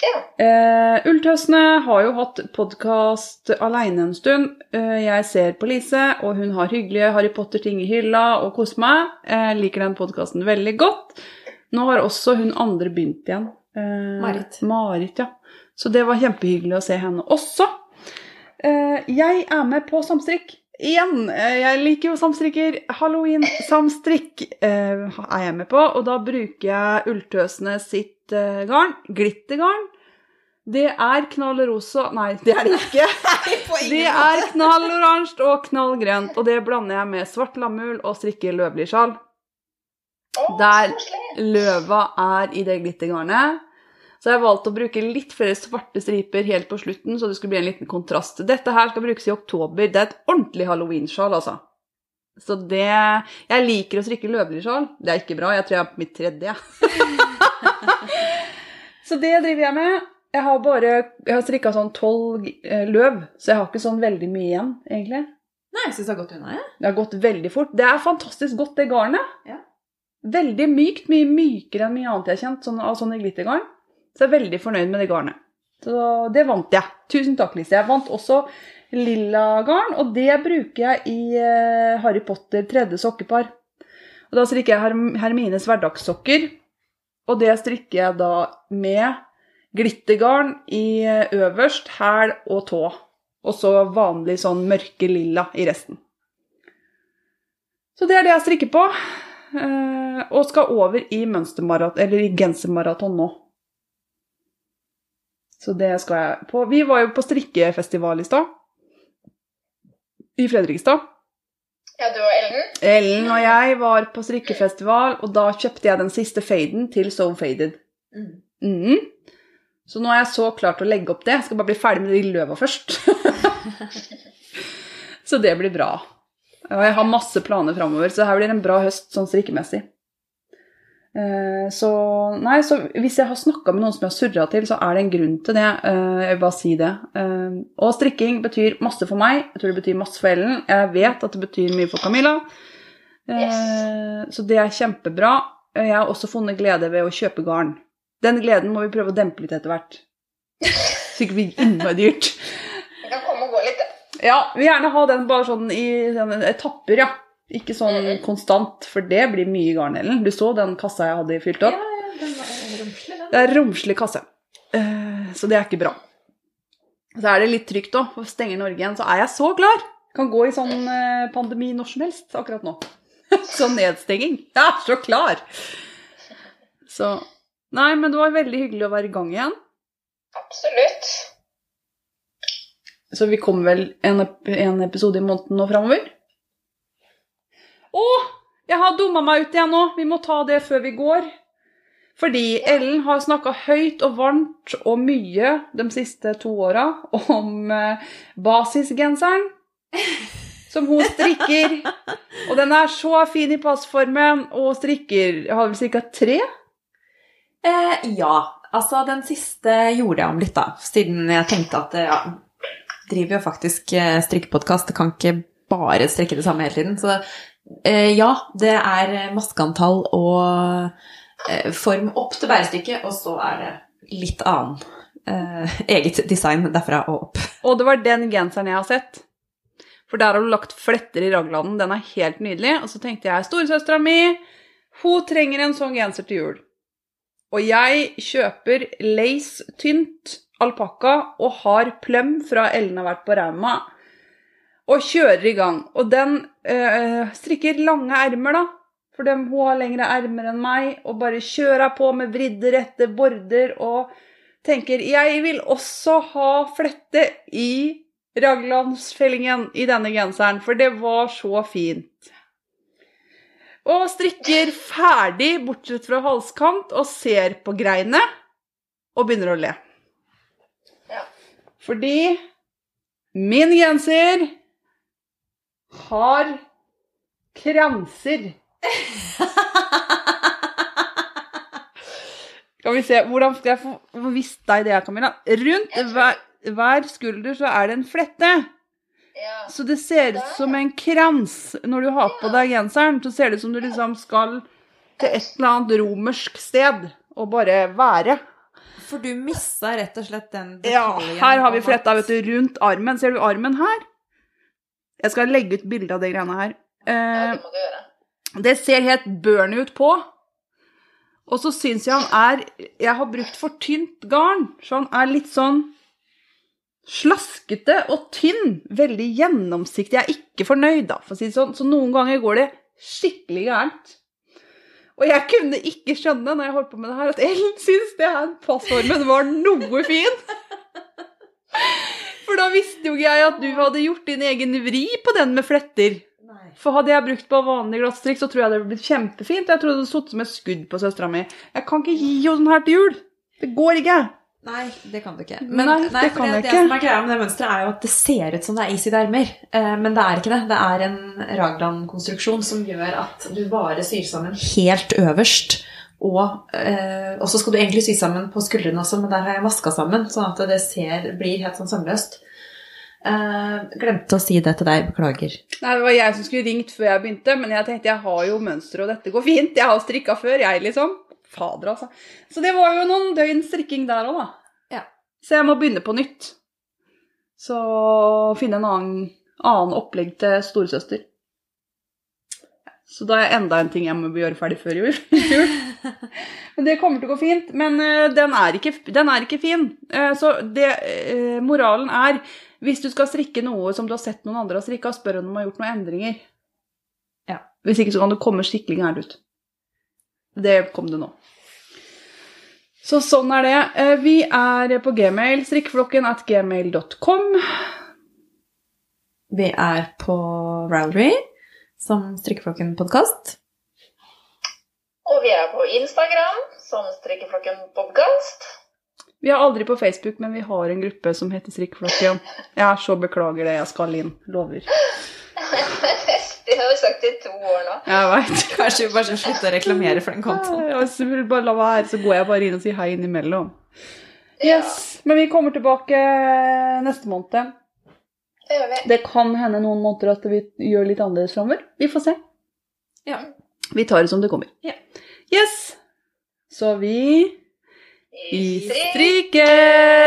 Ja. Eh, har jo hatt podkast aleine en stund. Eh, jeg ser på Lise, og hun har hyggelige Harry Potter-ting i hylla og koser meg. Jeg liker den podkasten veldig godt. Nå har også hun andre begynt igjen. Eh, Marit. Marit, ja. Så det var kjempehyggelig å se henne også. Eh, jeg er med på samstrikk. Igjen, eh, jeg liker jo samstrikker. Halloween-samstrikk eh, er jeg med på, og da bruker jeg Ulltøsene sitt eh, garn. Glittergarn. Det er knall rosa Nei, det er det ikke. [laughs] Det er knalloransje og knallgrønt, og det blander jeg med svart lammull og strikker løvblysjal. Å, Der- Løva er i det glittergarnet. Så jeg valgte å bruke litt flere svarte striper helt på slutten, så det skulle bli en liten kontrast. Dette her skal brukes i oktober. Det er et ordentlig halloweensjal, altså. Så det Jeg liker å strikke løvblysjal. Det er ikke bra. Jeg tror jeg er på mitt tredje. [laughs] [laughs] så det driver jeg med. Jeg har bare Jeg har strikka sånn tolv eh, løv, så jeg har ikke sånn veldig mye igjen, egentlig. Nei, jeg syns det har gått unna, jeg. Det har gått veldig fort. Det er fantastisk godt, det garnet. Ja. Veldig mykt, mye mykere enn mye annet jeg har kjent sånn, av sånne glittergarn. Så jeg er veldig fornøyd med det garnet. Så det vant jeg. Tusen takk, Lise. Jeg vant også lilla garn, og det bruker jeg i eh, Harry Potter tredje sokkepar. Og da strikker jeg Hermines hverdagssokker, og det strikker jeg da med glittergarn i eh, øverst, hæl og tå. Og så vanlig sånn mørke lilla i resten. Så det er det jeg strikker på. eh, Og skal over i mønstermaraton, eller i gensermaraton nå. Så det skal jeg på. Vi var jo på strikkefestival i stad. I Fredrikstad. Ja, du og Ellen? Ellen og jeg var på strikkefestival, og da kjøpte jeg den siste faden til So Faded. Mm. Mm. Så nå er jeg så klar til å legge opp det. Jeg skal bare bli ferdig med de løva først. [laughs] så det blir bra. Og jeg har masse planer framover, så her blir en bra høst sånn strikkemessig. Eh, Så, nei, så hvis jeg har snakka med noen som jeg har surra til, så er det en grunn til det. Eh, Jeg vil bare si det. Eh, Og strikking betyr masse for meg. Jeg tror det betyr masse for Ellen. Jeg vet at det betyr mye for Camilla. Yes. Så det er kjempebra. Jeg har også funnet glede ved å kjøpe garn. Den gleden må vi prøve å dempe litt etter hvert. [laughs] Så ikke blir innmari dyrt. Det kan komme og gå litt, det. Ja, vi vil gjerne ha den bare sånn i sånn etapper, ja. Ikke sånn konstant, for det blir mye garn, Ellen. Du så den kassa jeg hadde fylt opp? Ja, den var romslig, den. Det er romslig kasse, Eh, så det er ikke bra. Så er det litt trygt òg, for stenger Norge igjen, så er jeg så klar! Kan gå i sånn eh, pandemi når som helst akkurat nå. [laughs] sånn nedstenging. Jeg er så klar! Så Nei, men det var veldig hyggelig å være i gang igjen. Absolutt. Så vi kommer vel en, en episode i måneden nå framover. Å! Jeg har dumma meg ut igjen nå. Vi må ta det før vi går. Fordi Ellen har snakka høyt og varmt og mye de siste to åra om eh, basisgenseren [laughs] som hun strikker. Og den er så fin i passformen og strikker Jeg har vel ca. tre? Eh, ja. Altså, den siste gjorde jeg om litt, da. Siden jeg tenkte at ja, driver jo faktisk eh, strikkepodkast, kan ikke bare strikke det samme hele tiden. Så eh, ja, det er maskeantall og eh, form opp til bærestykket, og så er det litt annen eh, eget design derfra og opp. Og det var den genseren jeg har sett. For der har du lagt fletter i raglanden. Den er helt nydelig. Og så tenkte jeg storesøstera mi, hun trenger en sånn genser til jul. Og jeg kjøper lace tynt alpakka og har pløm fra Ellen har vært på Rauma. Og kjører i gang. Og den øh, strikker lange ermer, da. For dem, hun har lengre ermer enn meg. Og bare kjører på med vridde, rette border og tenker jeg vil også ha flette i raglandsfellingen i denne genseren, for det var så fint. Og strikker ferdig, bortsett fra halskant, og ser på greiene og begynner å le. Ja. Fordi min genser har kranser. [laughs] Skal vi se, hvordan skal jeg få visst deg det, Camilla? Rundt hver, hver skulder så er det en flette. Ja. Så det ser ut som en krans. Når du har på deg genseren, så ser det ut som du liksom skal til et eller annet romersk sted og bare være. For du missa rett og slett den Ja, her har vi fletta vet du, rundt armen. Ser du armen her? Jeg skal legge ut bilde av de greiene her. ja, Eh, det må du gjøre. det ser helt burn ut på. Og så syns jeg han er Jeg har brukt for tynt garn, så han er litt sånn slaskete og tynn. Veldig gjennomsiktig. Jeg er ikke fornøyd, da, for å si det sånn. Så noen ganger går det skikkelig gærent. Og jeg kunne ikke skjønne når jeg holdt på med det her, at Ellen syns det her passformen var noe fin. For da visste jo ikke jeg at du hadde gjort din egen vri på den med fletter. For hadde jeg brukt på vanlig glattstrikk, så tror jeg det hadde blitt kjempefint. Jeg tror det hadde sittet som et skudd på søstera mi. Jeg kan ikke gi henne sånn her til jul. Det går ikke. Nei, det kan du ikke. Nei, det for kan det, ikke. Det som er greia med det mønsteret, er jo at det ser ut som det er is i ermer. Eh, men det er ikke det. Det er en raglan-konstruksjon som gjør at du bare syr sammen helt øverst. Og, eh, så skal du egentlig sy sammen på skuldrene også, men der har jeg vaska sammen, sånn at det ser, blir helt sånn sømløst. Eh, glemte å si det til deg. Beklager. Nei, Det var jeg som skulle ringt før jeg begynte, men jeg tenkte jeg har jo mønster, og dette går fint. Jeg har strikka før, jeg, liksom. Fader, altså. Så det var jo noen døgn strikking der òg, da. Ja. Så jeg må begynne på nytt. Så finne en annen, annen opplegg til storesøster. Så da er enda en ting jeg må gjøre ferdig før jul. [laughs] Men det kommer til å gå fint. Men eh, den, er ikke, den er ikke fin. Eh, så det, eh, moralen er hvis du skal strikke noe som du har sett noen andre har strikka, spør om de har gjort noen endringer. Ja. Hvis ikke så kan du komme skikkelig gærent ut. Det kom det nå. Så sånn er det. Vi er på gmail, strikkeflokken at gmail.com. Vi er på Rowlery som Strikkeflokken podkast. Og vi er på Instagram som Strikkeflokken podkast. Vi er aldri på Facebook, men vi har en gruppe som heter Strikkeflokken. Jeg er så beklager det, jeg skal inn. Lover. [laughs] Det har vi sagt i to år nå. Jeg veit. [laughs] Kanskje vi bare skal slutte å reklamere for den kontoen. Jeg vil bare la være, så går jeg bare inn og sier hei innimellom. Ja, Yes, Men vi kommer tilbake neste måned. Det gjør vi. Det kan hende noen måneder at vi gjør litt annerledes framover. Vi får se. Ja. Vi tar det som det kommer. Ja. Yes! Så vi I Vi strikkes!